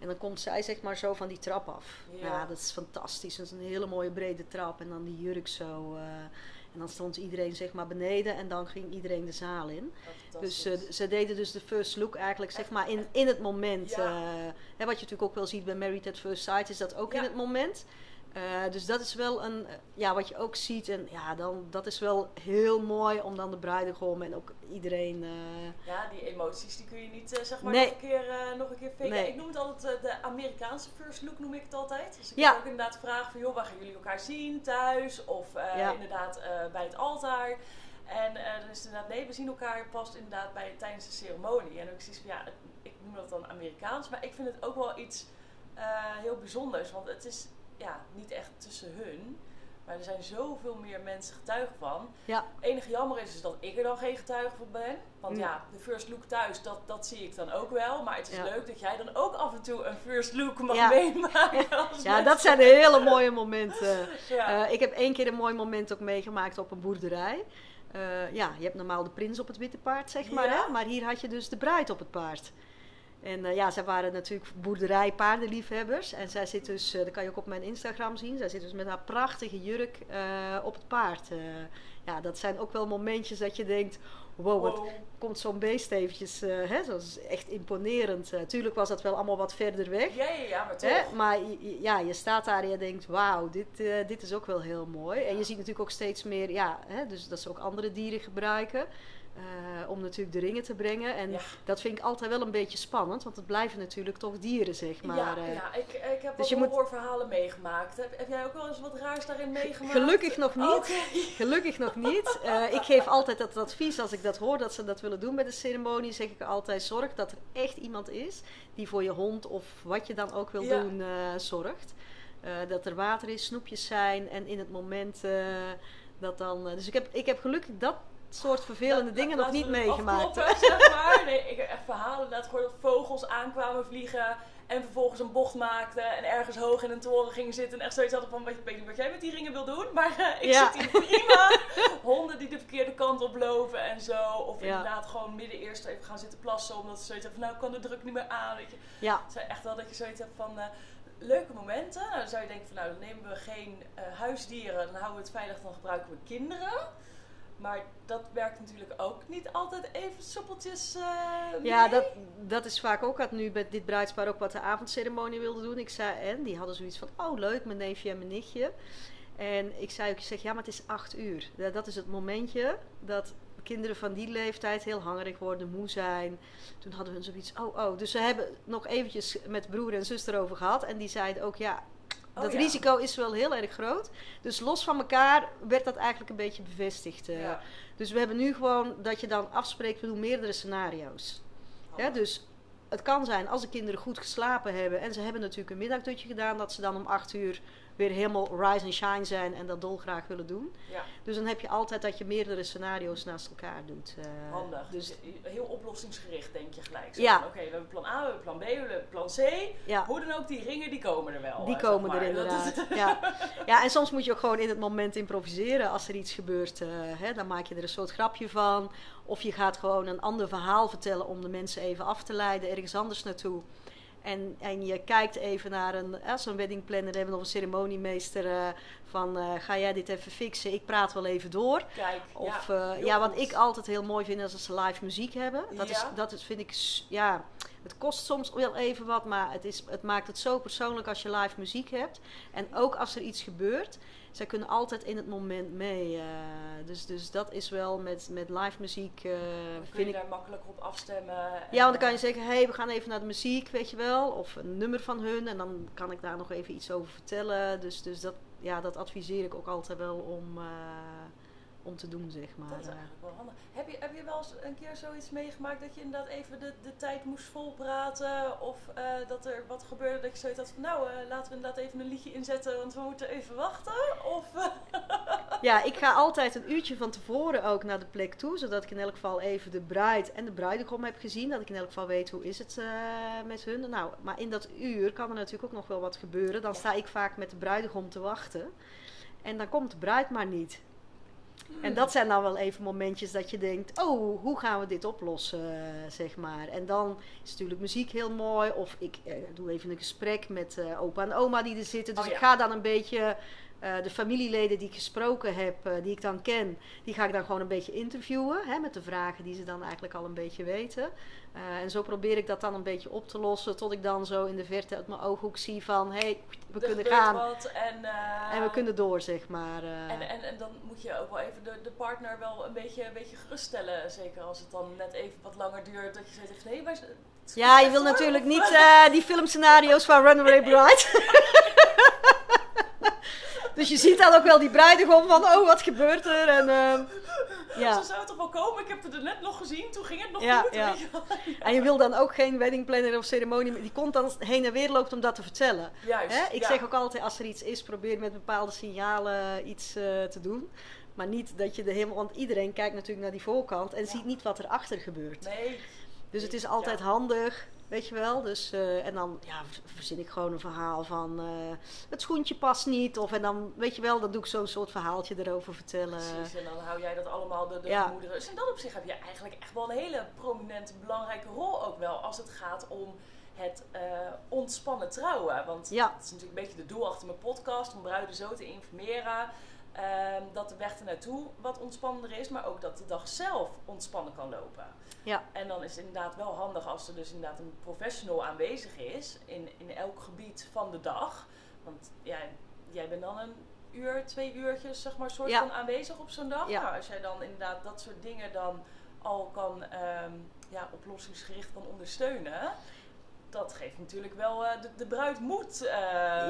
En dan komt zij zeg maar zo van die trap af. Ja. Ja, dat is fantastisch. Dat is een hele mooie brede trap. En dan die jurk zo. En dan stond iedereen zeg maar beneden en dan ging iedereen de zaal in. Dus eh, ze deden dus de first look eigenlijk zeg maar in, in het moment. Ja. eh, hè, wat je natuurlijk ook wel ziet bij Married at First Sight is dat ook Ja. in het moment. Eh, dus dat is wel een, eh, ja, wat je ook ziet. En ja, dan, dat is wel heel mooi om dan de bruidegom en ook iedereen... eh, Ja, die emoties die kun je niet zeg maar Nee. nog een keer, nog een keer faken. Nee. Ik noem het altijd de Amerikaanse first look, noem ik het altijd. Als ik Ja. ook inderdaad vraag van, joh, waar gaan jullie elkaar zien? Thuis of Ja. inderdaad bij het altaar? En dan is het inderdaad, nee, we zien elkaar pas inderdaad bij, tijdens de ceremonie. En ook zoiets van, ja, ik noem dat dan Amerikaans, maar ik vind het ook wel iets heel bijzonders. Want het is ja, niet echt tussen hun. Maar er zijn zoveel meer mensen getuigen van. ja, Het enige jammer is, is dat ik er dan geen getuige van ben. Want ja, de first look thuis, dat, dat zie ik dan ook wel. Maar het is Ja. leuk dat jij dan ook af en toe een first look mag Ja. meemaken. ja, mensen. dat zijn hele mooie momenten. Eh, ik heb één keer een mooi moment ook meegemaakt op een boerderij. Eh, ja, je hebt normaal de prins op het witte paard, zeg maar. Hè? Maar hier had je dus de bruid op het paard. En eh, ja, zij waren natuurlijk boerderij paardenliefhebbers. En zij zit dus, eh, dat kan je ook op mijn Instagram zien. Zij zit dus met haar prachtige jurk eh, op het paard. Ja, dat zijn ook wel momentjes dat je denkt... Wow, wat Wow. komt zo'n beest eventjes... hè? Dat is echt imponerend. Tuurlijk was dat wel allemaal wat verder weg. Ja, ja, ja, maar toch. Hè? Maar ja, je staat daar en je denkt, wauw, dit, dit is ook wel heel mooi. En je ziet natuurlijk ook steeds meer, ja, hè, dus dat ze ook andere dieren gebruiken. Eh, om natuurlijk de ringen te brengen. En Ja. dat vind ik altijd wel een beetje spannend, want het blijven natuurlijk toch dieren, zeg maar. ja, eh. ja, ik, ik heb dus ook je wel horrorverhalen meegemaakt. Heb, heb jij ook wel eens wat raars daarin meegemaakt? Gelukkig nog niet. Gelukkig nog niet. Eh, ik geef altijd dat advies als ik dat hoor dat ze dat willen doen bij de ceremonie. Zeg ik altijd: zorg dat er echt iemand is die voor je hond of wat je dan ook wil Ja. doen zorgt. Dat er water is, snoepjes zijn en in het moment dat dan. dus ik heb, ik heb gelukkig dat soort vervelende dingen nog niet meegemaakt. zeg maar. Nee, ik heb echt verhalen dat gewoon vogels aankwamen vliegen. En vervolgens een bocht maakten. En ergens hoog in een toren gingen zitten. En echt zoiets hadden van, ik weet niet wat jij met die ringen wil doen. Maar eh, ik Ja. zit hier prima. Honden die de verkeerde kant op lopen en zo. Of Ja. inderdaad gewoon midden eerst even gaan zitten plassen. Omdat ze zoiets hebben van, nou ik kan de druk niet meer aan. Weet je. Ja, Het zijn echt wel dat je zoiets hebt van eh, leuke momenten. Nou, dan zou je denken van nou, dan nemen we geen eh, huisdieren, dan houden we het veilig, dan gebruiken we kinderen. Maar dat werkt natuurlijk ook niet altijd even soepeltjes. eh, ja dat, dat is vaak ook. Had nu bij dit bruidspaar ook wat de avondceremonie wilde doen. Ik zei, en die hadden zoiets van, oh leuk, mijn neefje en mijn nichtje. En ik zei ook, ik zeg, ja, maar het is acht uur. Dat is het momentje dat kinderen van die leeftijd heel hangerig worden, moe zijn. Toen hadden we zoiets, oh, oh. Dus ze hebben nog eventjes met broer en zus erover gehad. En die zeiden ook, ja, Oh, dat ja. risico is wel heel erg groot. Dus los van elkaar werd dat eigenlijk een beetje bevestigd. eh. Ja. Dus we hebben nu gewoon dat je dan afspreekt, we doen meerdere scenario's. Ja, dus het kan zijn als de kinderen goed geslapen hebben en ze hebben natuurlijk een middagdutje gedaan, dat ze dan om acht uur weer helemaal rise and shine zijn en dat dolgraag willen doen. Ja, Dus dan heb je altijd dat je meerdere scenario's naast elkaar doet. eh. handig. Dus Dus heel oplossingsgericht denk je gelijk. Zo Ja. Oké, we hebben plan A, we hebben plan B, we hebben plan C. ja, Hoe dan ook, die ringen die komen er wel. die eh, komen er inderdaad. Ja. ja, en soms moet je ook gewoon in het moment improviseren als er iets gebeurt. eh, hè, dan maak je er een soort grapje van. Of je gaat gewoon een ander verhaal vertellen om de mensen even af te leiden, ergens anders naartoe. En, en je kijkt even naar een, eh, zo'n wedding planner, hebben nog een ceremoniemeester eh, van eh, ga jij dit even fixen, ik praat wel even door. Kijk, Of ja, ja, heel ja wat ik altijd heel mooi vind is als ze live muziek hebben. Dat, is, dat is, vind ik, ja, het kost soms wel even wat, maar het, is, het maakt het zo persoonlijk als je live muziek hebt. En ook als er iets gebeurt, zij kunnen altijd in het moment mee. eh, dus, dus dat is wel met, met live muziek, Dan kun vind je ik... daar makkelijk op afstemmen. Ja, want dan kan je en, zeggen, hé, hey, we gaan even naar de muziek, weet je wel. Of een nummer van hun. En dan kan ik daar nog even iets over vertellen. Dus, dus dat, ja, dat adviseer ik ook altijd wel om, eh, om te doen, zeg maar. Dat is eigenlijk wel handig. Heb je, heb je wel eens een keer zoiets meegemaakt dat je inderdaad even de, de tijd moest volpraten? Of eh, dat er wat gebeurde dat je zoiets had van nou, eh, laten we inderdaad even een liedje inzetten, want we moeten even wachten? Of, Ja, ik ga altijd een uurtje van tevoren ook naar de plek toe. Zodat ik in elk geval even de bruid en de bruidegom heb gezien. Dat ik in elk geval weet hoe is het eh, met hun. Nou, maar in dat uur kan er natuurlijk ook nog wel wat gebeuren. Dan sta ik vaak met de bruidegom te wachten. En dan komt de bruid maar niet. En dat zijn dan wel even momentjes dat je denkt, oh, hoe gaan we dit oplossen, zeg maar. En dan is natuurlijk muziek heel mooi. Of ik eh, doe even een gesprek met eh, opa en oma die er zitten. Dus Oh, ik ga dan een beetje eh, de familieleden die ik gesproken heb, eh, die ik dan ken, die ga ik dan gewoon een beetje interviewen. Hè, met de vragen die ze dan eigenlijk al een beetje weten. Eh, en zo probeer ik dat dan een beetje op te lossen. Tot ik dan zo in de verte uit mijn ooghoek zie van, hé, hey, we er kunnen gaan. Wat en, En we kunnen door, zeg maar. En, en, en dan moet je ook wel even de, de partner wel een beetje, een beetje geruststellen. Zeker als het dan net even wat langer duurt. Dat je zegt nee, maar... Ja, je wil natuurlijk niet die filmscenario's van Runaway Bride. Dus je ziet dan ook wel die bruidegom van, oh, wat gebeurt er? En, ehm, ja. Ze zou toch wel komen? Ik heb het er net nog gezien. Toen ging het nog Ja, goed. ja. en je wil dan ook geen weddingplanner of ceremonie die constant heen en weer loopt om dat te vertellen. Juist. Hè? Ik ja. zeg ook altijd, als er iets is, probeer met bepaalde signalen iets eh, te doen. Maar niet dat je er helemaal... Want iedereen kijkt natuurlijk naar die voorkant en ziet niet wat erachter gebeurt. Nee. Dus het is altijd handig, weet je wel. Dus, eh, en dan ja, verzin ik gewoon een verhaal van eh, het schoentje past niet. Of en dan, weet je wel, dan doe ik zo'n soort verhaaltje erover vertellen. Precies, en dan hou jij dat allemaal de, de Ja. Dus in dat opzicht heb je eigenlijk echt wel een hele prominente, belangrijke rol ook wel als het gaat om het eh, ontspannen trouwen. Want Ja. dat is natuurlijk een beetje de doel achter mijn podcast, om bruiden zo te informeren. ehm, dat de weg ernaartoe wat ontspannender is, maar ook dat de dag zelf ontspannen kan lopen. Ja. En dan is het inderdaad wel handig als er dus inderdaad een professional aanwezig is in, in elk gebied van de dag. Want ja, jij bent dan een uur, twee uurtjes, zeg maar, soort Ja. van aanwezig op zo'n dag. Ja. Nou, als jij dan inderdaad dat soort dingen dan al kan, ehm, ja, oplossingsgericht kan ondersteunen. Dat geeft natuurlijk wel eh, de, de bruid moed. eh.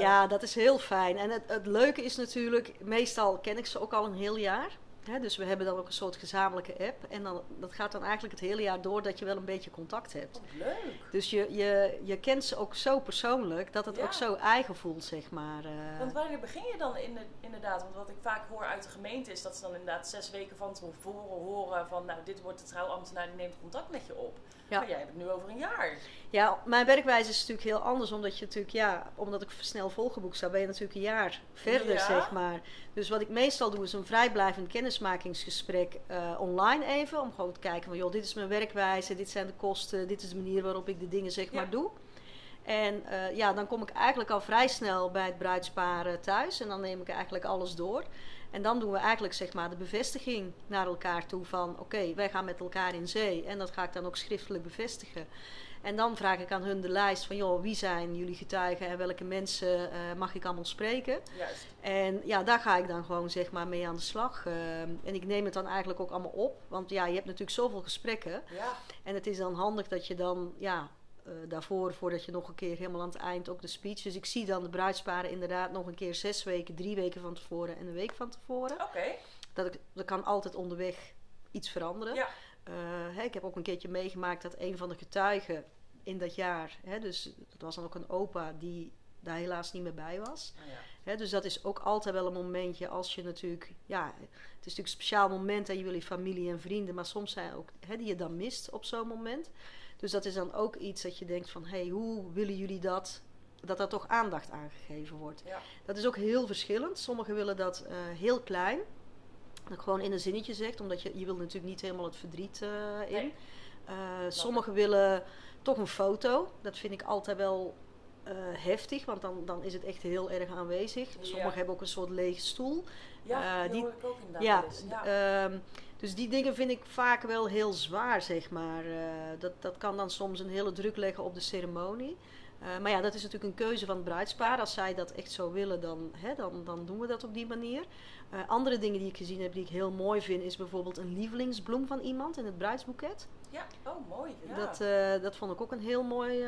ja, dat is heel fijn. En het, het leuke is natuurlijk, meestal ken ik ze ook al een heel jaar. Hè, dus we hebben dan ook een soort gezamenlijke app. En dan, dat gaat dan eigenlijk het hele jaar door dat je wel een beetje contact hebt. Wat leuk. Dus je, je, je kent ze ook zo persoonlijk dat het Ja. ook zo eigen voelt, zeg maar. eh. Want wanneer begin je dan in de, inderdaad? Want wat ik vaak hoor uit de gemeente is dat ze dan inderdaad zes weken van tevoren horen van nou dit wordt de trouwambtenaar die neemt contact met je op. Ja. Maar jij hebt het nu over een jaar. Ja, mijn werkwijze is natuurlijk heel anders, omdat je natuurlijk, ja, omdat ik snel volgeboekt sta, ben je natuurlijk een jaar verder, Ja. zeg maar. Dus wat ik meestal doe, is een vrijblijvend kennismakingsgesprek eh, online even, om gewoon te kijken van, joh, dit is mijn werkwijze, dit zijn de kosten, dit is de manier waarop ik de dingen, zeg Ja. maar, doe. En eh, ja, dan kom ik eigenlijk al vrij snel bij het bruidspaar thuis en dan neem ik eigenlijk alles door. En dan doen we eigenlijk zeg maar de bevestiging naar elkaar toe van oké, wij gaan met elkaar in zee. En dat ga ik dan ook schriftelijk bevestigen. En dan vraag ik aan hun de lijst van joh, wie zijn jullie getuigen en welke mensen eh, mag ik allemaal spreken. Juist. En ja, daar ga ik dan gewoon zeg maar mee aan de slag. Eh, en ik neem het dan eigenlijk ook allemaal op. Want ja, je hebt natuurlijk zoveel gesprekken. Ja. En het is dan handig dat je dan, ja, eh, daarvoor, voordat je nog een keer helemaal aan het eind ook de speech. Dus ik zie dan de bruidsparen inderdaad nog een keer zes weken, drie weken van tevoren en een week van tevoren. Oké. Dat, ik, dat kan altijd onderweg iets veranderen. Ja. Eh, hè, ik heb ook een keertje meegemaakt dat een van de getuigen in dat jaar, hè, dus dat was dan ook een opa die daar helaas niet meer bij was. Ja. Hè, dus dat is ook altijd wel een momentje als je natuurlijk, ja, het is natuurlijk een speciaal moment en je wil je familie en vrienden, maar soms zijn ook hè, die je dan mist op zo'n moment. Dus dat is dan ook iets dat je denkt van, hé, hey, hoe willen jullie dat, dat er toch aandacht aan gegeven wordt. Ja. Dat is ook heel verschillend. Sommigen willen dat eh, heel klein, dat ik gewoon in een zinnetje zegt, omdat je, je wil natuurlijk niet helemaal het verdriet eh, in. Nee. Eh, sommigen willen toch een foto. Dat vind ik altijd wel eh, heftig, want dan, dan is het echt heel erg aanwezig. Ja. Sommigen hebben ook een soort lege stoel. Ja, die ik ook inderdaad Ja, eens. Ja. ehm, dus die dingen vind ik vaak wel heel zwaar, zeg maar. Dat, dat kan dan soms een hele druk leggen op de ceremonie. Eh, maar ja, dat is natuurlijk een keuze van het bruidspaar. Als zij dat echt zo willen, dan, hè, dan, dan doen we dat op die manier. Eh, andere dingen die ik gezien heb, die ik heel mooi vind, is bijvoorbeeld een lievelingsbloem van iemand in het bruidsboeket. ja, oh mooi. Ja. Dat, eh, dat vond ik ook een heel mooi,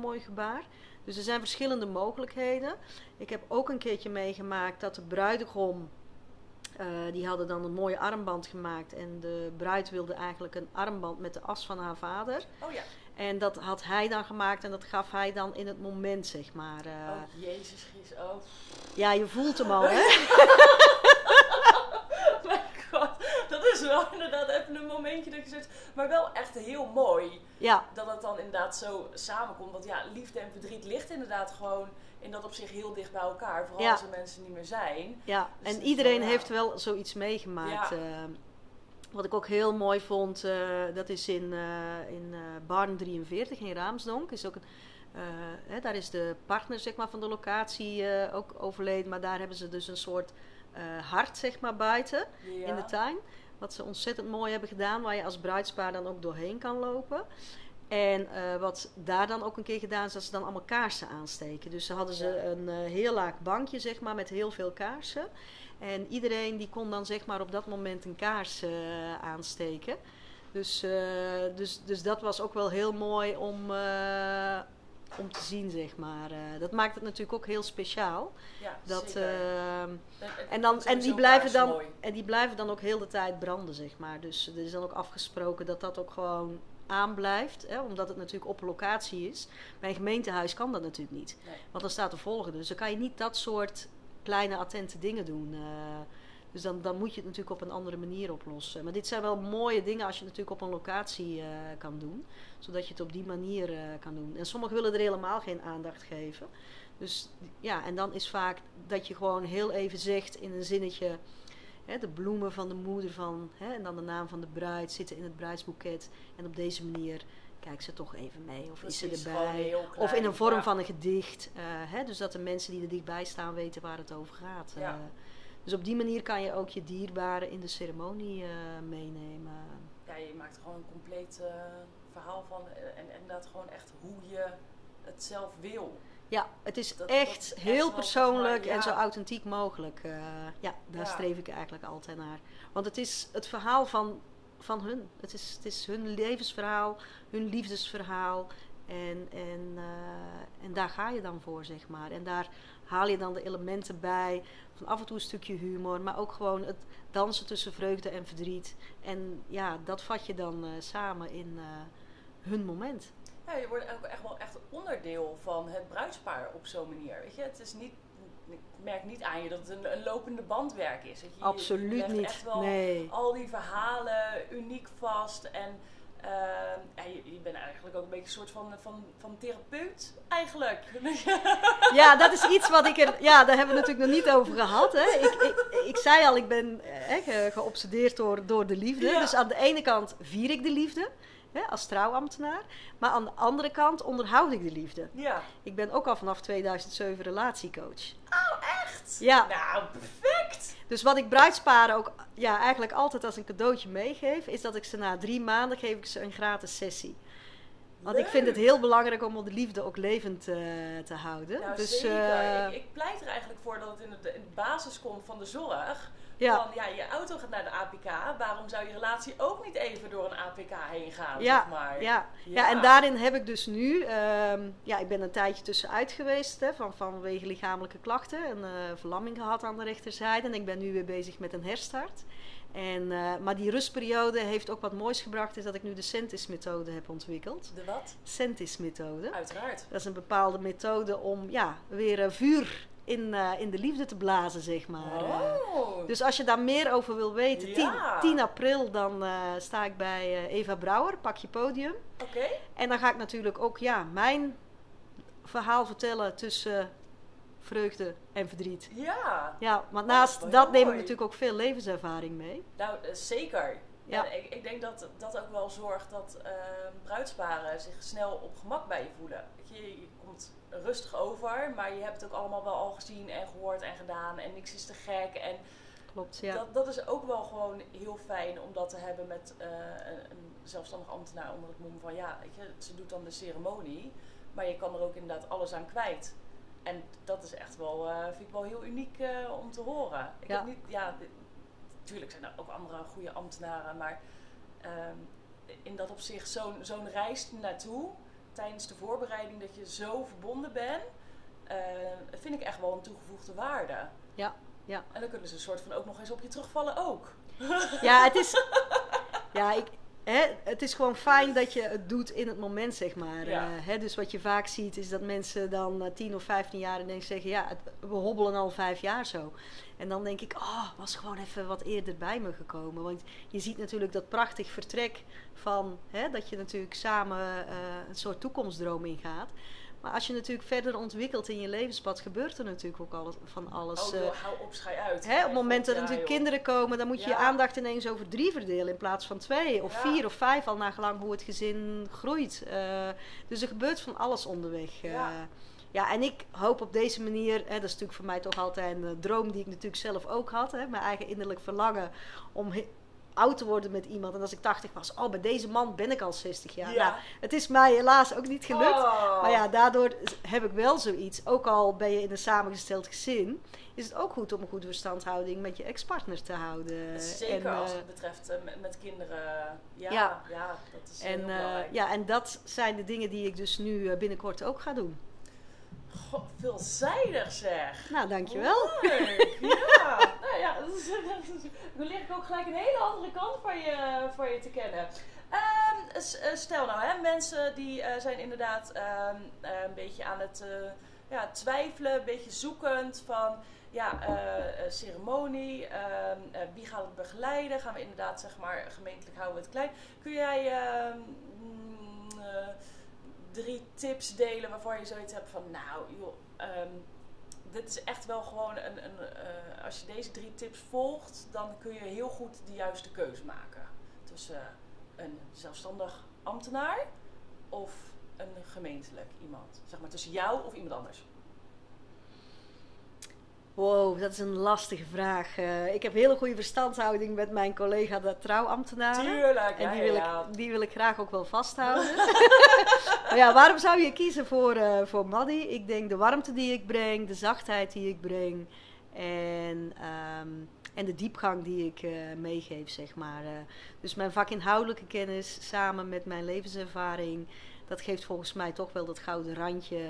mooi gebaar. Dus er zijn verschillende mogelijkheden. Ik heb ook een keertje meegemaakt dat de bruidegom. die hadden dan een mooie armband gemaakt. En de bruid wilde eigenlijk een armband met de as van haar vader. oh ja. En dat had hij dan gemaakt en dat gaf hij dan in het moment, zeg maar. eh. oh jezus Christus. Oh Ja, je voelt hem al, hè? mijn god. Dat is wel inderdaad even een momentje dat je zegt. Maar wel echt heel mooi. Ja, dat het dan inderdaad zo samenkomt. Want ja, liefde en verdriet ligt inderdaad gewoon in dat op zich heel dicht bij elkaar. Vooral Ja. als er mensen niet meer zijn. Ja, Dus en iedereen wel, ja. heeft wel zoiets meegemaakt. Ja. eh. Wat ik ook heel mooi vond, eh, dat is in, eh in eh Barn 43 in Raamsdonk. Is ook een, hè, daar is de partner zeg maar, van de locatie ook overleden. Maar daar hebben ze dus een soort hart zeg maar, buiten Ja. in de tuin. Wat ze ontzettend mooi hebben gedaan, waar je als bruidspaar dan ook doorheen kan lopen. En wat daar dan ook een keer gedaan is, dat ze dan allemaal kaarsen aansteken. Dus ze hadden ze een heel laag bankje, zeg maar, met heel veel kaarsen. En iedereen die kon dan zeg maar op dat moment een kaars eh, aansteken. Dus, eh, dus, dus dat was ook wel heel mooi om, eh, om te zien, zeg maar. Dat maakt het natuurlijk ook heel speciaal. Ja, Dat, ehm, En- dan, en, die blijven dan, en die blijven dan ook heel de tijd branden, zeg maar. Dus er is dan ook afgesproken dat dat ook gewoon aanblijft. Hè, omdat het natuurlijk op locatie is. Bij een gemeentehuis kan dat natuurlijk niet. Nee. Want dan staat er volgende. Dus dan kan je niet dat soort kleine attente dingen doen. eh. dus dan, dan moet je het natuurlijk op een andere manier oplossen. Maar dit zijn wel mooie dingen als je het natuurlijk op een locatie eh, kan doen. Zodat je het op die manier eh, kan doen. En sommigen willen er helemaal geen aandacht geven. Dus ja, en dan is vaak dat je gewoon heel even zegt in een zinnetje. Hè, de bloemen van de moeder van, hè, en dan de naam van de bruid zitten in het bruidsboeket. En op deze manier kijkt ze toch even mee. Of is ze erbij. Of in een vorm ja. van een gedicht. eh, hè, dus dat de mensen die er dichtbij staan weten waar het over gaat. Ja. eh. dus op die manier kan je ook je dierbaren in de ceremonie eh, meenemen. Ja, je maakt gewoon een compleet verhaal van. En, en inderdaad gewoon echt hoe je het zelf wil. Ja, het is Dat- dat echt heel persoonlijk en zo authentiek mogelijk. ja, daar streef ik eigenlijk altijd naar. Want het is het verhaal van, van hun. Het is, het is hun levensverhaal, hun liefdesverhaal. En, en, eh, en daar ga je dan voor, zeg maar. En daar haal je dan de elementen bij. Van af en toe een stukje humor, maar ook gewoon het dansen tussen vreugde en verdriet. En ja, dat vat je dan samen in hun moment. Ja, je wordt ook echt wel echt onderdeel van het bruidspaar op zo'n manier. Weet je, het is niet ik merk niet aan je dat het een, een lopende bandwerk is. je, Absoluut je niet. echt wel nee. al die verhalen uniek vast. En uh, je, je, bent eigenlijk ook een beetje een soort van, van, van therapeut, eigenlijk. Ja, dat is iets wat ik er... Ja, daar hebben we natuurlijk nog niet over gehad. Hè. Ik, ik, ik zei al, ik ben eh, geobsedeerd door, door de liefde. Dus aan de ene kant vier ik de liefde hè, als trouwambtenaar. Maar aan de andere kant onderhoud ik de liefde. Ja. Ik ben ook al vanaf 2007 relatiecoach. Oh, echt? Ja. Nou, perfect! Dus wat ik bruidsparen ook ja, eigenlijk altijd als een cadeautje meegeef, is dat ik ze na drie maanden geef ik ze een gratis sessie. Want ik vind het heel belangrijk om de liefde ook levend uh, te houden. Nou, dus, zeker. Uh, ik, ik, pleit er eigenlijk voor dat het in de, in de basis komt van de zorg. Ja. Van ja, je auto gaat naar de APK. Waarom zou je relatie ook niet even door een APK heen gaan? Ja, zeg maar? ja. ja. ja en daarin heb ik dus nu, um, ja, ik ben een tijdje tussenuit geweest hè, van, vanwege lichamelijke klachten. Een uh, verlamming gehad aan de rechterzijde. En ik ben nu weer bezig met een herstart. En, uh, maar die rustperiode heeft ook wat moois gebracht, is dat ik nu de Sentis-methode heb ontwikkeld. De wat? Sentis-methode. Uiteraard. Dat is een bepaalde methode om ja, weer uh, vuur in, uh, in de liefde te blazen, zeg maar. Oh. Dus als je daar meer over wil weten, Ja. 10, 10 april, dan uh, sta ik bij uh, Eva Brouwer, pak je podium. Oké. En dan ga ik natuurlijk ook ja, mijn verhaal vertellen tussen vreugde en verdriet. Ja. Ja, want Oh, naast dat neem ik natuurlijk ook veel levenservaring mee. Nou, eh, zeker. Ja. En ik, ik denk dat dat ook wel zorgt dat eh, bruidsparen zich snel op gemak bij je voelen. Je, rustig over, maar je hebt het ook allemaal wel al gezien en gehoord en gedaan en niks is te gek. En Klopt, ja. dat, dat is ook wel gewoon heel fijn om dat te hebben met eh, een, zelfstandig ambtenaar onder het mom van ja, weet je, ze doet dan de ceremonie, maar je kan er ook inderdaad alles aan kwijt. En dat is echt wel, eh, vind ik wel heel uniek eh, om te horen. Ik Ja. heb niet, ja, natuurlijk zijn er ook andere goede ambtenaren, maar ehm, in dat opzicht zo'n zo'n reis naartoe, tijdens de voorbereiding, dat je zo verbonden bent, eh, vind ik echt wel een toegevoegde waarde. Ja, ja. En dan kunnen ze een soort van ook nog eens op je terugvallen ook. Ja, het is. Ja, ik, hè, het is gewoon fijn dat je het doet in het moment, zeg maar. Ja. Eh, hè, dus wat je vaak ziet, is dat mensen dan eh, 10 of 15 jaar ineens zeggen: Ja, het- we hobbelen al vijf jaar zo. En dan denk ik: Oh, was gewoon even wat eerder bij me gekomen. Want je ziet natuurlijk dat prachtig vertrek van hè, dat je natuurlijk samen eh, een soort toekomstdroom ingaat. Maar als je natuurlijk verder ontwikkelt in je levenspad, gebeurt er natuurlijk ook alles, van alles. Oh, joh, hou op, schij uit. Hè, op het moment dat er natuurlijk kinderen komen, dan moet je je aandacht ineens over drie verdelen in plaats van twee of Ja. vier of vijf, al naar gelang hoe het gezin groeit. Eh, dus er gebeurt van alles onderweg. eh. Ja. en ik hoop op deze manier, hè, dat is natuurlijk voor mij toch altijd een droom die ik natuurlijk zelf ook had, hè, mijn eigen innerlijk verlangen om oud te worden met iemand. En als ik 80 was, oh, bij deze man ben ik al 60 jaar. Ja. Nou, het is mij helaas ook niet gelukt. Oh. Maar ja, daardoor heb ik wel zoiets. Ook al ben je in een samengesteld gezin, is het ook goed om een goede verstandhouding met je ex-partner te houden. Zeker en, als eh, het betreft eh, met, met kinderen. Ja, Ja. ja. dat is heel en, eh, belangrijk. ja, en dat zijn de dingen die ik dus nu binnenkort ook ga doen. Goh, veelzijdig zeg. Nou, dankjewel. Leuk, ja. nou ja, dan leer ik ook gelijk een hele andere kant van je, van je te kennen. Ehm, eh, stel nou, hè, mensen die eh, zijn inderdaad ehm, eh, een beetje aan het ja, twijfelen, een beetje zoekend van ja, ceremonie, ehm, eh, wie gaat het begeleiden? Gaan we inderdaad, zeg maar, gemeentelijk houden we het klein. Kun jij mm, drie tips delen waarvan je zoiets hebt van, nou joh, ehm, dit is echt wel gewoon een, een eh, als je deze drie tips volgt, dan kun je heel goed de juiste keuze maken. Tussen een zelfstandig ambtenaar of een gemeentelijk iemand. Zeg maar tussen jou of iemand anders. Wow, dat is een lastige vraag. Eh, ik heb hele goede verstandhouding met mijn collega de trouwambtenaren. Tuurlijk, En ja, die wil, ja. ik, die wil ik graag ook wel vasthouden. maar ja, waarom zou je kiezen voor, eh voor Maddy? Ik denk de warmte die ik breng, de zachtheid die ik breng en, ehm, en de diepgang die ik eh, meegeef, zeg maar. Dus mijn vakinhoudelijke kennis samen met mijn levenservaring dat geeft volgens mij toch wel dat gouden randje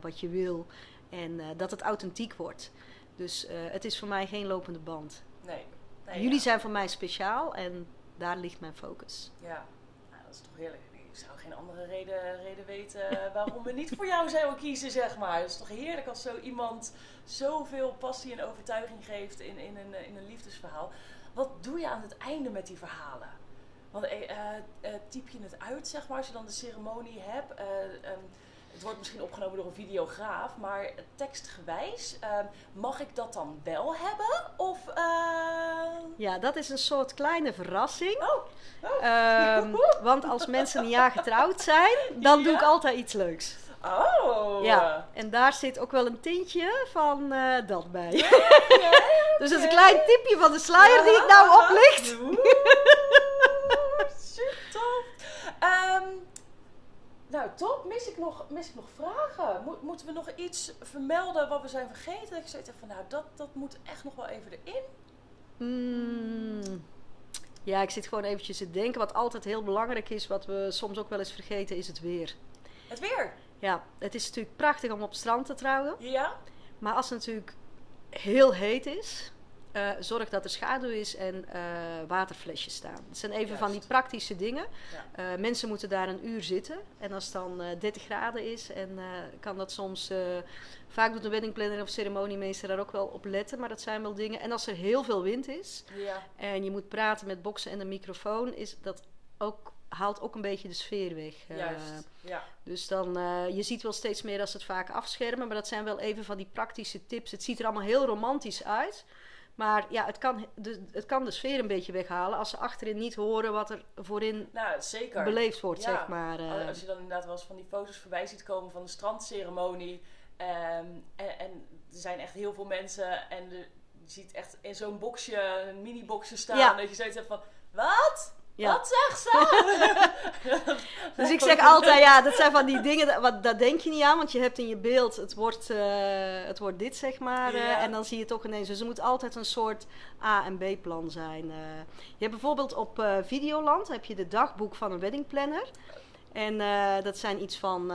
wat je wil. En dat het authentiek wordt. Dus eh, het is voor mij geen lopende band. Nee. nee Jullie ja. zijn voor mij speciaal en daar ligt mijn focus. Ja, nou, dat is toch heerlijk. Ik zou geen andere reden, reden weten waarom we niet voor jou zouden kiezen, zeg maar. Het is toch heerlijk als zo iemand zoveel passie en overtuiging geeft in, in, een, in een liefdesverhaal. Wat doe je aan het einde met die verhalen? Want eh, eh, eh, typ je het uit, zeg maar, als je dan de ceremonie hebt. Eh, ehm, het wordt misschien opgenomen door een videograaf, maar tekstgewijs, ehm, mag ik dat dan wel hebben? Of, eh, Ja, dat is een soort kleine verrassing. oh, oh. Ehm, want als mensen een jaar getrouwd zijn, dan doe ik altijd iets leuks. oh. Ja, en daar zit ook wel een tintje van eh, dat bij. Dus dat is een klein tipje van de sluier die ik nou oplicht. Nou, top. Mis ik nog, mis ik nog vragen? Mo- moeten we nog iets vermelden wat we zijn vergeten? Dat ik heb van, nou, dat, dat moet echt nog wel even erin. Mm. Ja, ik zit gewoon eventjes te denken. Wat altijd heel belangrijk is, wat we soms ook wel eens vergeten, is het weer. Het weer. Ja, het is natuurlijk prachtig om op het strand te trouwen. Ja? Maar als het natuurlijk heel heet is, eh, zorg dat er schaduw is en eh, waterflesjes staan. Het zijn even van die praktische dingen. Ja. Eh, mensen moeten daar een uur zitten. En als het dan eh 30 graden is, en kan dat soms. vaak doet de weddingplanner of ceremoniemeester daar ook wel op letten, maar dat zijn wel dingen. En als er heel veel wind is Ja. en je moet praten met boksen en een microfoon, is dat ook, haalt ook een beetje de sfeer weg. Juist. Ja. dus dan, je ziet wel steeds meer als het vaak afschermen, maar dat zijn wel even van die praktische tips. Het ziet er allemaal heel romantisch uit. Maar ja, het kan de, het kan de sfeer een beetje weghalen als ze achterin niet horen wat er voorin Nou, zeker. beleefd wordt, Ja. zeg maar. eh. Als je dan inderdaad wel eens van die foto's voorbij ziet komen van de strandceremonie. ehm, en, en er zijn echt heel veel mensen. En de, je ziet echt in zo'n boxje, een mini-boxje staan. Ja. Dat je zoiets hebt van, wat? Ja. Wat zegt ze? Dus ik zeg altijd, ja, dat zijn van die dingen, dat, wat, daar denk je niet aan, want je hebt in je beeld, het wordt, eh, het wordt dit, zeg maar. eh, Ja. en dan zie je toch ineens, dus er moet altijd een soort A- en B-plan zijn. eh. je hebt bijvoorbeeld op Videoland, heb je de dagboek van een weddingplanner. En dat zijn iets van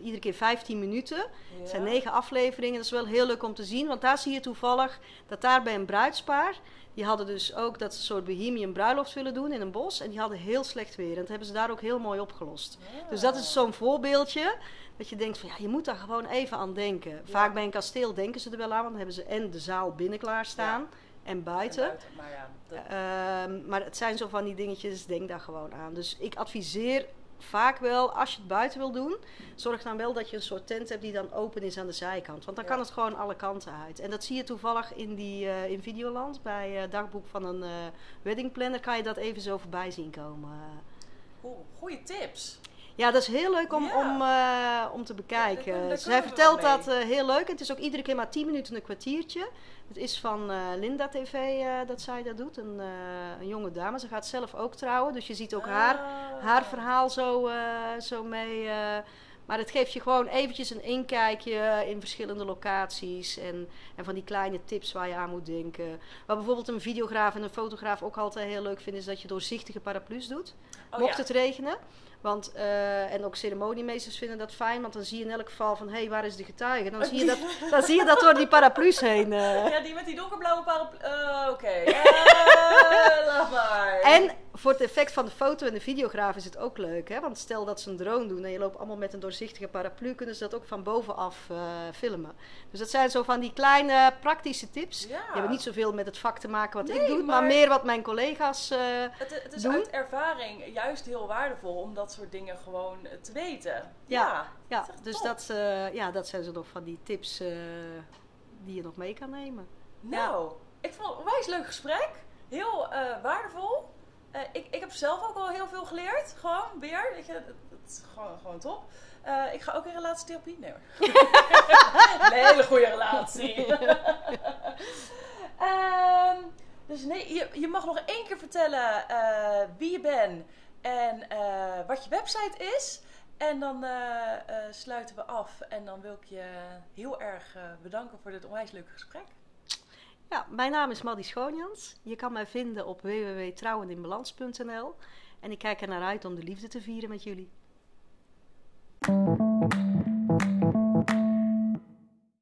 iedere keer 15 minuten. Het zijn negen afleveringen. Dat is wel heel leuk om te zien. Want daar zie je toevallig dat daar bij een bruidspaar. Die hadden dus ook dat ze een soort bohemian bruiloft willen doen in een bos. En die hadden heel slecht weer. En dat hebben ze daar ook heel mooi opgelost. Dus dat is zo'n voorbeeldje. Dat je denkt van ja, je moet daar gewoon even aan denken. Vaak bij een kasteel denken ze er wel aan. Want dan hebben ze en de zaal binnen klaarstaan. En buiten. Maar ja, dat, Ehm, maar het zijn zo van die dingetjes, denk daar gewoon aan. Dus ik adviseer vaak wel, als je het buiten wil doen, zorg dan wel dat je een soort tent hebt die dan open is aan de zijkant. Want dan Ja. kan het gewoon alle kanten uit. En dat zie je toevallig in, die, eh, in Videoland, bij het dagboek van een eh weddingplanner, kan je dat even zo voorbij zien komen. cool. Goeie tips. Ja, dat is heel leuk om, Ja. om, om te bekijken. daar daar Zij vertelt dat heel leuk. En het is ook iedere keer maar 10 minuten een kwartiertje. Het is van eh, Linda TV eh, dat zij dat doet. Een, eh, een jonge dame. Ze gaat zelf ook trouwen. Dus je ziet ook haar, Ah. haar verhaal zo, zo mee. Maar het geeft je gewoon eventjes een inkijkje in verschillende locaties. En, en van die kleine tips waar je aan moet denken. Wat bijvoorbeeld een videograaf en een fotograaf ook altijd heel leuk vinden... is dat je doorzichtige paraplu's doet. Oh, Mocht ja. het regenen. Want, eh, en ook ceremoniemeesters vinden dat fijn, want dan zie je in elk geval van hé, hey, waar is de getuige? Dan zie je dat, dan zie je dat door die paraplu's heen. eh. Ja, die met die donkerblauwe paraplu. eh, Oké. Eh, laat maar. En voor het effect van de foto en de videograaf is het ook leuk. Hè? Want stel dat ze een drone doen en je loopt allemaal met een doorzichtige paraplu, kunnen ze dat ook van bovenaf eh, filmen. Dus dat zijn zo van die kleine praktische tips. Ja. Die hebben niet zoveel met het vak te maken wat ik doe, maar... maar- meer wat mijn collega's. eh, Het, het is doen. uit ervaring juist heel waardevol om dat soort dingen gewoon eh, te weten. Ja, ja, dat dus top. dat, ja, dat zijn zo nog van die tips die je nog mee kan nemen. Nou, ik vond het een onwijs leuk gesprek. Heel waardevol. Eh, ik, ik heb zelf ook al heel veel geleerd. Gewoon weer. Weet je, het, het is gewoon, gewoon top. Eh, ik ga ook in relatietherapie. Nee hoor. een hele goede relatie. Ehm, dus nee, je, je mag nog één keer vertellen eh, wie je bent en wat je website is. En dan sluiten we af. En dan wil ik je heel erg bedanken voor dit onwijs leuke gesprek. Ja, mijn naam is Maddie Schoonjans. Je kan mij vinden op www.trouweninbalans.nl en ik kijk er naar uit om de liefde te vieren met jullie.